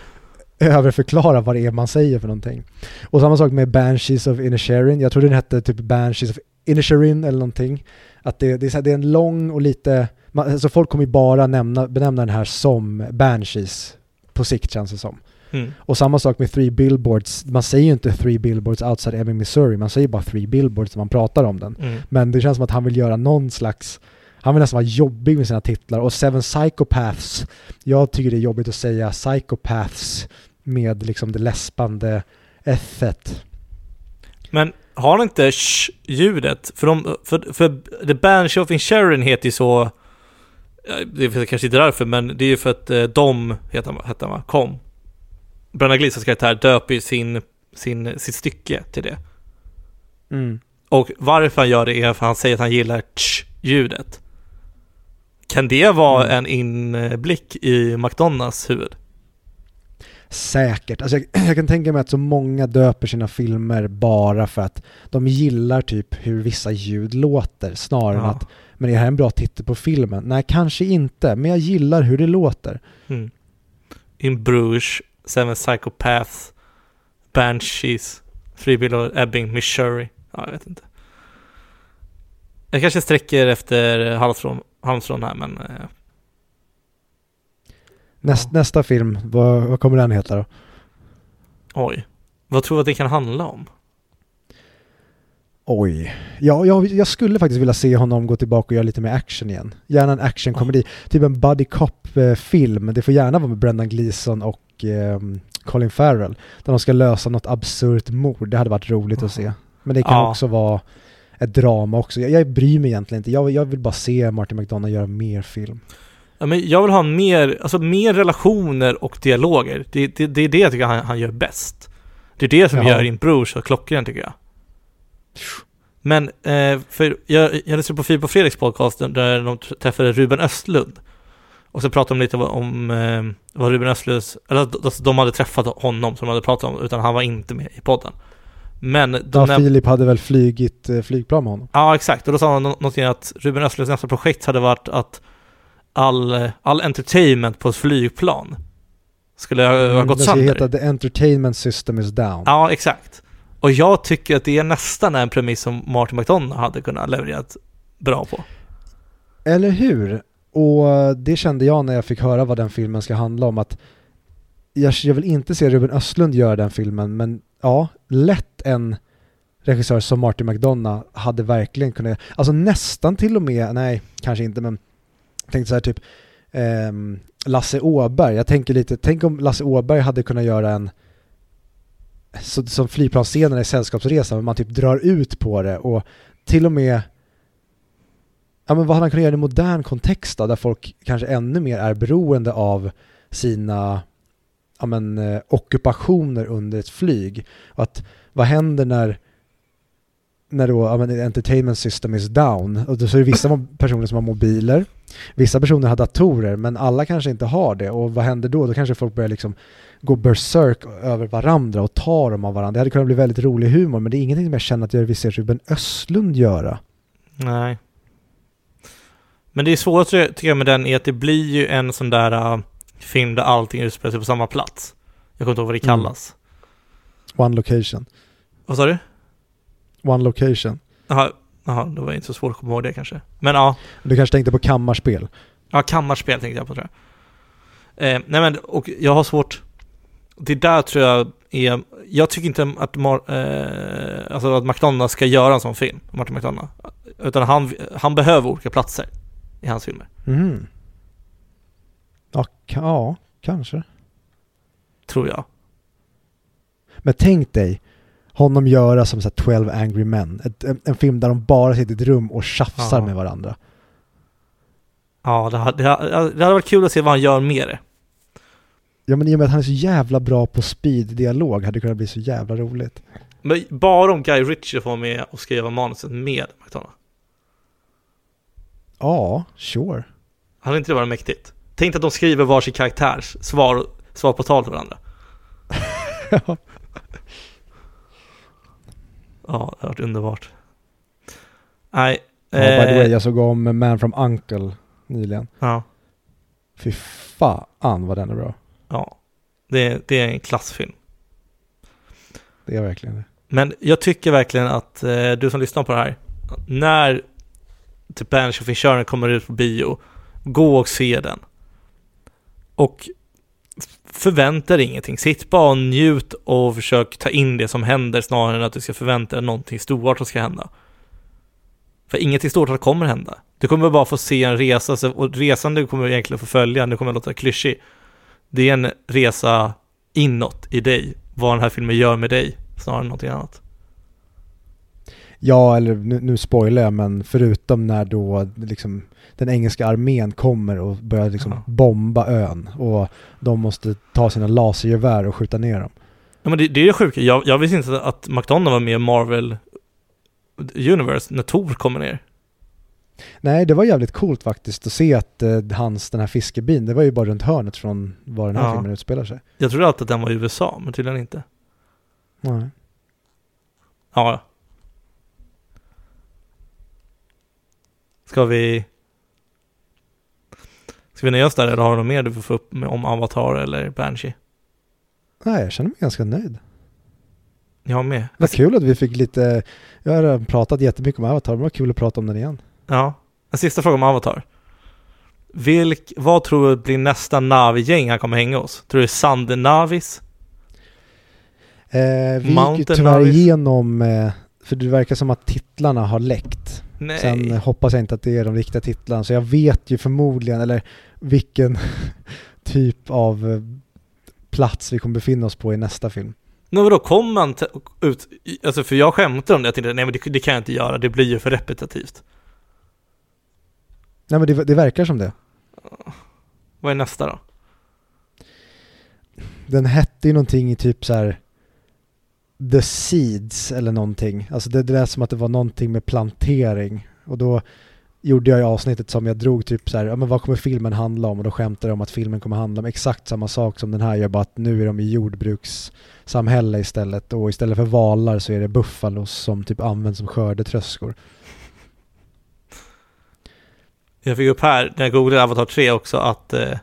överförklara vad det är man säger för någonting. Och samma sak med Banshees of Inisherin. Jag tror den hette typ Banshees of Inisherin eller någonting. Att det, det, är, det är en lång och lite, man, alltså folk kommer ju bara nämna, benämna den här som Banshees på sikt känns det som. Mm. Och samma sak med Three Billboards, man säger ju inte Three Billboards outside Ebbing, Missouri, man säger bara Three Billboards när man pratar om den. Mm. Men det känns som att han vill göra någon slags, han vill nästan vara jobbig med sina titlar. Och Seven Psychopaths, jag tycker det är jobbigt att säga Psychopaths med liksom det läspande F-et. Men har han inte sh-ljudet? För, de, för, för The Banshee of Inisherin heter ju så... Det är kanske inte därför, men det är ju för att eh, de, heter han, hette han va? Kom. Brennan Gleesons karaktär döper ju sin, sin, sitt stycke till det. Mm. Och varför han gör det är för att han säger att han gillar tsch-ljudet. Kan det vara Mm. en inblick i McDonalds huvud? Säkert. Alltså jag, jag kan tänka mig att så många döper sina filmer bara för att de gillar typ hur vissa ljud låter snarare än Ja. att men är det här en bra titel på filmen? Nej, kanske inte, men jag gillar hur det låter. Mm. In Bruges, Seven Psychopaths, Banshees, Below Ebbing, Missouri. Ja, jag vet inte. Jag kanske sträcker efter halmstrån, halmstrån här, men... Eh, Näst. Nästa film, vad, vad kommer den heta då? oj. Vad tror du att det kan handla om? Oj. Ja, jag, jag skulle faktiskt vilja se honom gå tillbaka och göra lite mer action igen. Gärna en actionkomedi. Typ en buddy cop-film. Det får gärna vara med Brendan Gleeson och ehm, Colin Farrell. Där de ska lösa något absurt mord. Det hade varit roligt att se. Men det kan Ja. också vara ett drama också. Jag, jag bryr mig egentligen inte. Jag, jag vill bara se Martin McDonough göra mer film. Ja, men jag vill ha mer, alltså mer relationer och dialoger. Det, det, det är det jag tycker han, han gör bäst. Det är det som Jaha. gör In Bruges så klockren tycker jag. Men, eh, för jag, jag lyssnade på Filip på Fredriks podcast där de träffade Ruben Östlund. Och så pratade de lite om eh, vad Ruben Östlunds, eller alltså, de hade träffat honom som de hade pratat om, utan han var inte med i podden. Men de Ja, Filip hade väl flygit eh, flygplan med honom. Ja, exakt. Och då sa han nå- någonting att Ruben Östlunds nästa projekt hade varit att all, all entertainment på ett flygplan skulle ha, ha Mm, gått sönder. heta The Entertainment System is down. Ja, exakt. Och jag tycker att det är nästan en premiss som Martin McDonough hade kunnat levererat bra på. Eller hur? Och det kände jag när jag fick höra vad den filmen ska handla om att jag, jag vill inte se Ruben Östlund göra den filmen men ja, lätt en regissör som Martin McDonough hade verkligen kunnat, alltså nästan till och med, nej kanske inte men tänkte så här typ eh, Lasse Åberg, jag tänker lite, tänk om Lasse Åberg hade kunnat göra en så, som flygplansscenerna i Sällskapsresan, men man typ drar ut på det och till och med Ja men vad hade han kunnat göra i en modern kontext då, där folk kanske ännu mer är beroende av sina ja, men, eh, ockupationer under ett flyg. Och att vad händer när när då ja, men, entertainment system is down och då så är det vissa personer som har mobiler, vissa personer har datorer men alla kanske inte har det och vad händer då? Då kanske folk börjar liksom gå berserk över varandra och ta dem av varandra. Det hade kunnat bli väldigt rolig humor men det är ingenting som jag känner att jag vill se Ruben Östlund göra. Nej. Men det är svårt tycker jag med den är att det blir ju en sån där uh, film där allting utspelar sig på samma plats. Jag kommer inte ihåg vad det Mm. kallas. One location. Vad sa du? One location. Jaha, jaha, det var inte så svårt att komma ihåg det kanske. Men ja, Du kanske tänkte på kammarspel? ja kammarspel tänkte jag på tror jag. Eh, nej men, och jag har svårt... det där tror jag är, jag tycker inte att, Mar, eh, alltså att McDonald ska göra en sån film, Martin McDonald. Utan han, han behöver olika platser i hans filmer. Mm. Ja, ja, kanske. Tror jag. Men tänk dig honom göra som så här 12 Angry Men. Ett, en, en film där de bara sitter i ett rum och tjafsar Ja. med varandra. Ja, det hade, det hade det hade varit kul att se vad han gör med det. Ja men i och med att han är så jävla bra på speed-dialog hade det kunnat bli så jävla roligt. Men bara om Guy Ritchie får med och skriva manuset med McDonald. Ja, sure. Hade inte det varit mäktigt? Tänk att de skriver varsin karaktärs svar, svar på tal till varandra. Ja, det har varit underbart. Nej. Ja, by the way, eh, jag såg om Man from Uncle nyligen. ja, Fy fan vad den är bra. ja. Det, det är en klassfilm. Det är verkligen det. Men jag tycker verkligen att eh, du som lyssnar på det här, när typ Banished of Insurance kommer ut på bio, gå och se den. Och förvänta dig ingenting. Sitt bara och njut och försök ta in det som händer snarare än att du ska förvänta dig någonting stort som ska hända. För ingenting stort kommer hända. Du kommer bara få se en resa, och resan du kommer egentligen få följa, nu kommer jag låta klyschig, det är en resa inåt i dig, vad den här filmen gör med dig, snarare än någonting annat. Ja, eller nu, nu spoilar jag, men förutom när då liksom den engelska armén kommer och börjar liksom Ja. bomba ön och de måste ta sina lasergevär och skjuta ner dem. Ja men det, det är det sjuka, jag, jag visste inte att McDonald var med i Marvel Universe när Thor kommer ner. Nej, det var jävligt coolt faktiskt att se att eh, hans, den här fiskebin, det var ju bara runt hörnet från var den här Ja. filmen utspelar sig. Jag trodde alltid att den var i USA, men tydligen inte. Nej. Ja. Ska vi... Ska vi nöja oss där eller har du något mer du vill få upp med, om Avatar eller Banshee? Nej, jag känner mig ganska nöjd. Jag med. Vad kul att vi fick lite, jag har redan pratat jättemycket om Avatar, men var kul att prata om den igen. Ja. En sista fråga om Avatar. Vilk, vad tror du blir nästa Navi-gäng han kommer hänga hos? Tror du det är Sande Navis? Eh, vi gick ju Mountain tyvärr Navis. igenom, eh, för det verkar som att titlarna har läckt. Nej. Sen hoppas jag inte att det är de riktiga titlarna, så jag vet ju förmodligen, eller vilken typ av eh, plats vi kommer befinna oss på i nästa film. Men vadå, kom man ut, alltså för jag skämtar om det, jag tänkte nej men det, det kan jag inte göra, det blir ju för repetitivt. Nej men det, det verkar som det. Vad är nästa då? Den hette ju någonting i typ så här The Seeds eller någonting. Alltså det, det lät som att det var någonting med plantering. Och då gjorde jag i avsnittet som jag drog typ så här, ja men vad kommer filmen handla om? Och då skämtade jag om att filmen kommer handla om exakt samma sak som den här gör, bara att nu är de i jordbrukssamhälle istället. Och istället för valar så är det buffalos som typ används som skördetröskor. Jag fick upp här, när jag googlade Avatar 3 också, att eh,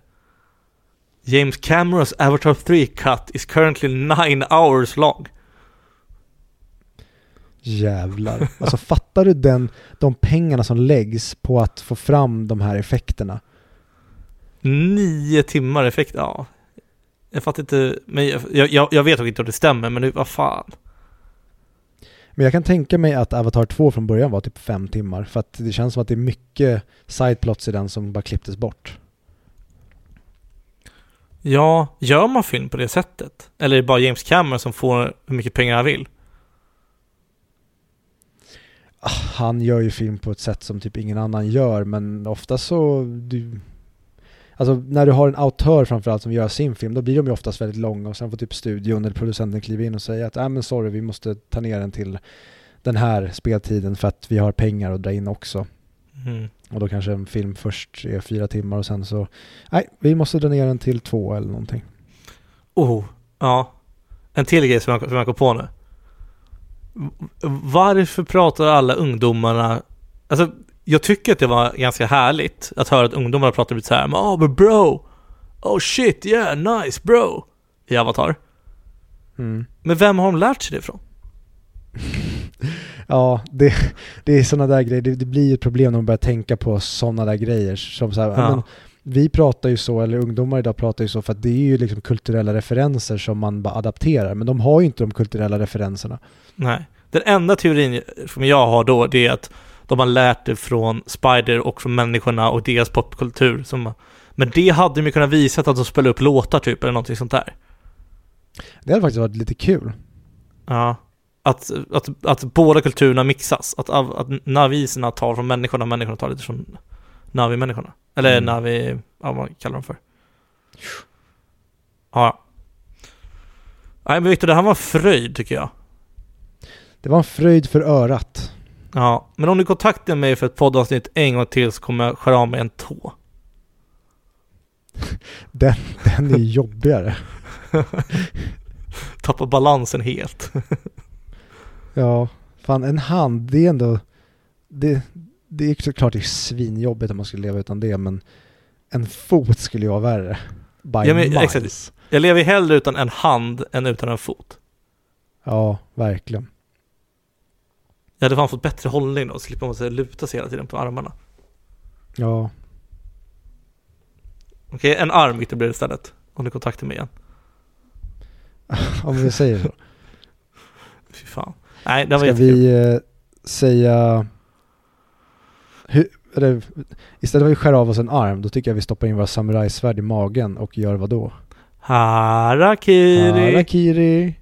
James Camerons Avatar 3 cut is currently nine hours long. Jävlar. Alltså fattar du den, de pengarna som läggs på att få fram de här effekterna? Nio timmar effekt, ja. Jag fattar inte, men jag, jag, jag vet inte om det stämmer, men nu, vad fan. Men jag kan tänka mig att Avatar 2 från början var typ fem timmar. För att det känns som att det är mycket sideplots i den som bara klipptes bort. Ja, gör man film på det sättet? Eller är det bara James Cameron som får hur mycket pengar han vill? Han gör ju film på ett sätt som typ ingen annan gör men ofta så... Du, alltså när du har en autör framförallt som gör sin film då blir de ju oftast väldigt långa och sen får typ studion eller producenten kliva in och säga att äh, men sorry vi måste ta ner den till den här speltiden för att vi har pengar att dra in också. Mm. Och då kanske en film först är fyra timmar och sen så nej vi måste dra ner den till två eller någonting. Oh, ja. En till grej som jag, som jag kom på nu. Varför pratar alla ungdomarna, alltså jag tycker att det var ganska härligt att höra att ungdomarna pratar lite så här, oh but bro, oh shit yeah nice bro, i Avatar. Mm. Men vem har de lärt sig det ifrån? Ja, det, det är sådana där grejer. Det, det blir ett problem när man börjar tänka på sådana där grejer. Som så här, Ja. men, vi pratar ju så, eller ungdomar idag pratar ju så för att det är ju liksom kulturella referenser som man bara adapterar. Men de har ju inte de kulturella referenserna. Nej. Den enda teorin som jag har då, det är att de har lärt det från Spider och från människorna och deras popkultur. Som, men det hade de ju kunnat visa att de spelade upp låtar typ, eller någonting sånt där. Det hade faktiskt varit lite kul. Ja. Att, att, att båda kulturerna mixas. Att, att naviserna tar från människorna och människorna tar lite från Navi-människorna. Eller mm. Navi, ja vad kallar de för? Ja. Nej men Victor, det här var en fröjd tycker jag. Det var en fröjd för örat. Ja, men om du kontaktar mig för ett poddavsnitt en gång till så kommer jag skära av mig en tå. Den, den är jobbigare. Tappa balansen helt. ja, fan en hand, det är ändå... Det, det är såklart det är svinjobbigt om man skulle leva utan det, men en fot skulle ju vara värre. By ja, men, miles. Exakt. Jag lever hellre utan en hand än utan en fot. Ja, verkligen. Jag hade fan fått bättre hållning då, slippa man luta sig hela tiden på armarna. Ja. Okej, en arm blir det istället. Om du kontaktar mig igen. om vi säger så. Fy fan. Nej, det var Ska vi eh, säga... Hur, eller, istället för att skära av oss en arm, då tycker jag vi stoppar in våra samurajsvärd i magen och gör vad då? Harakiri! Harakiri!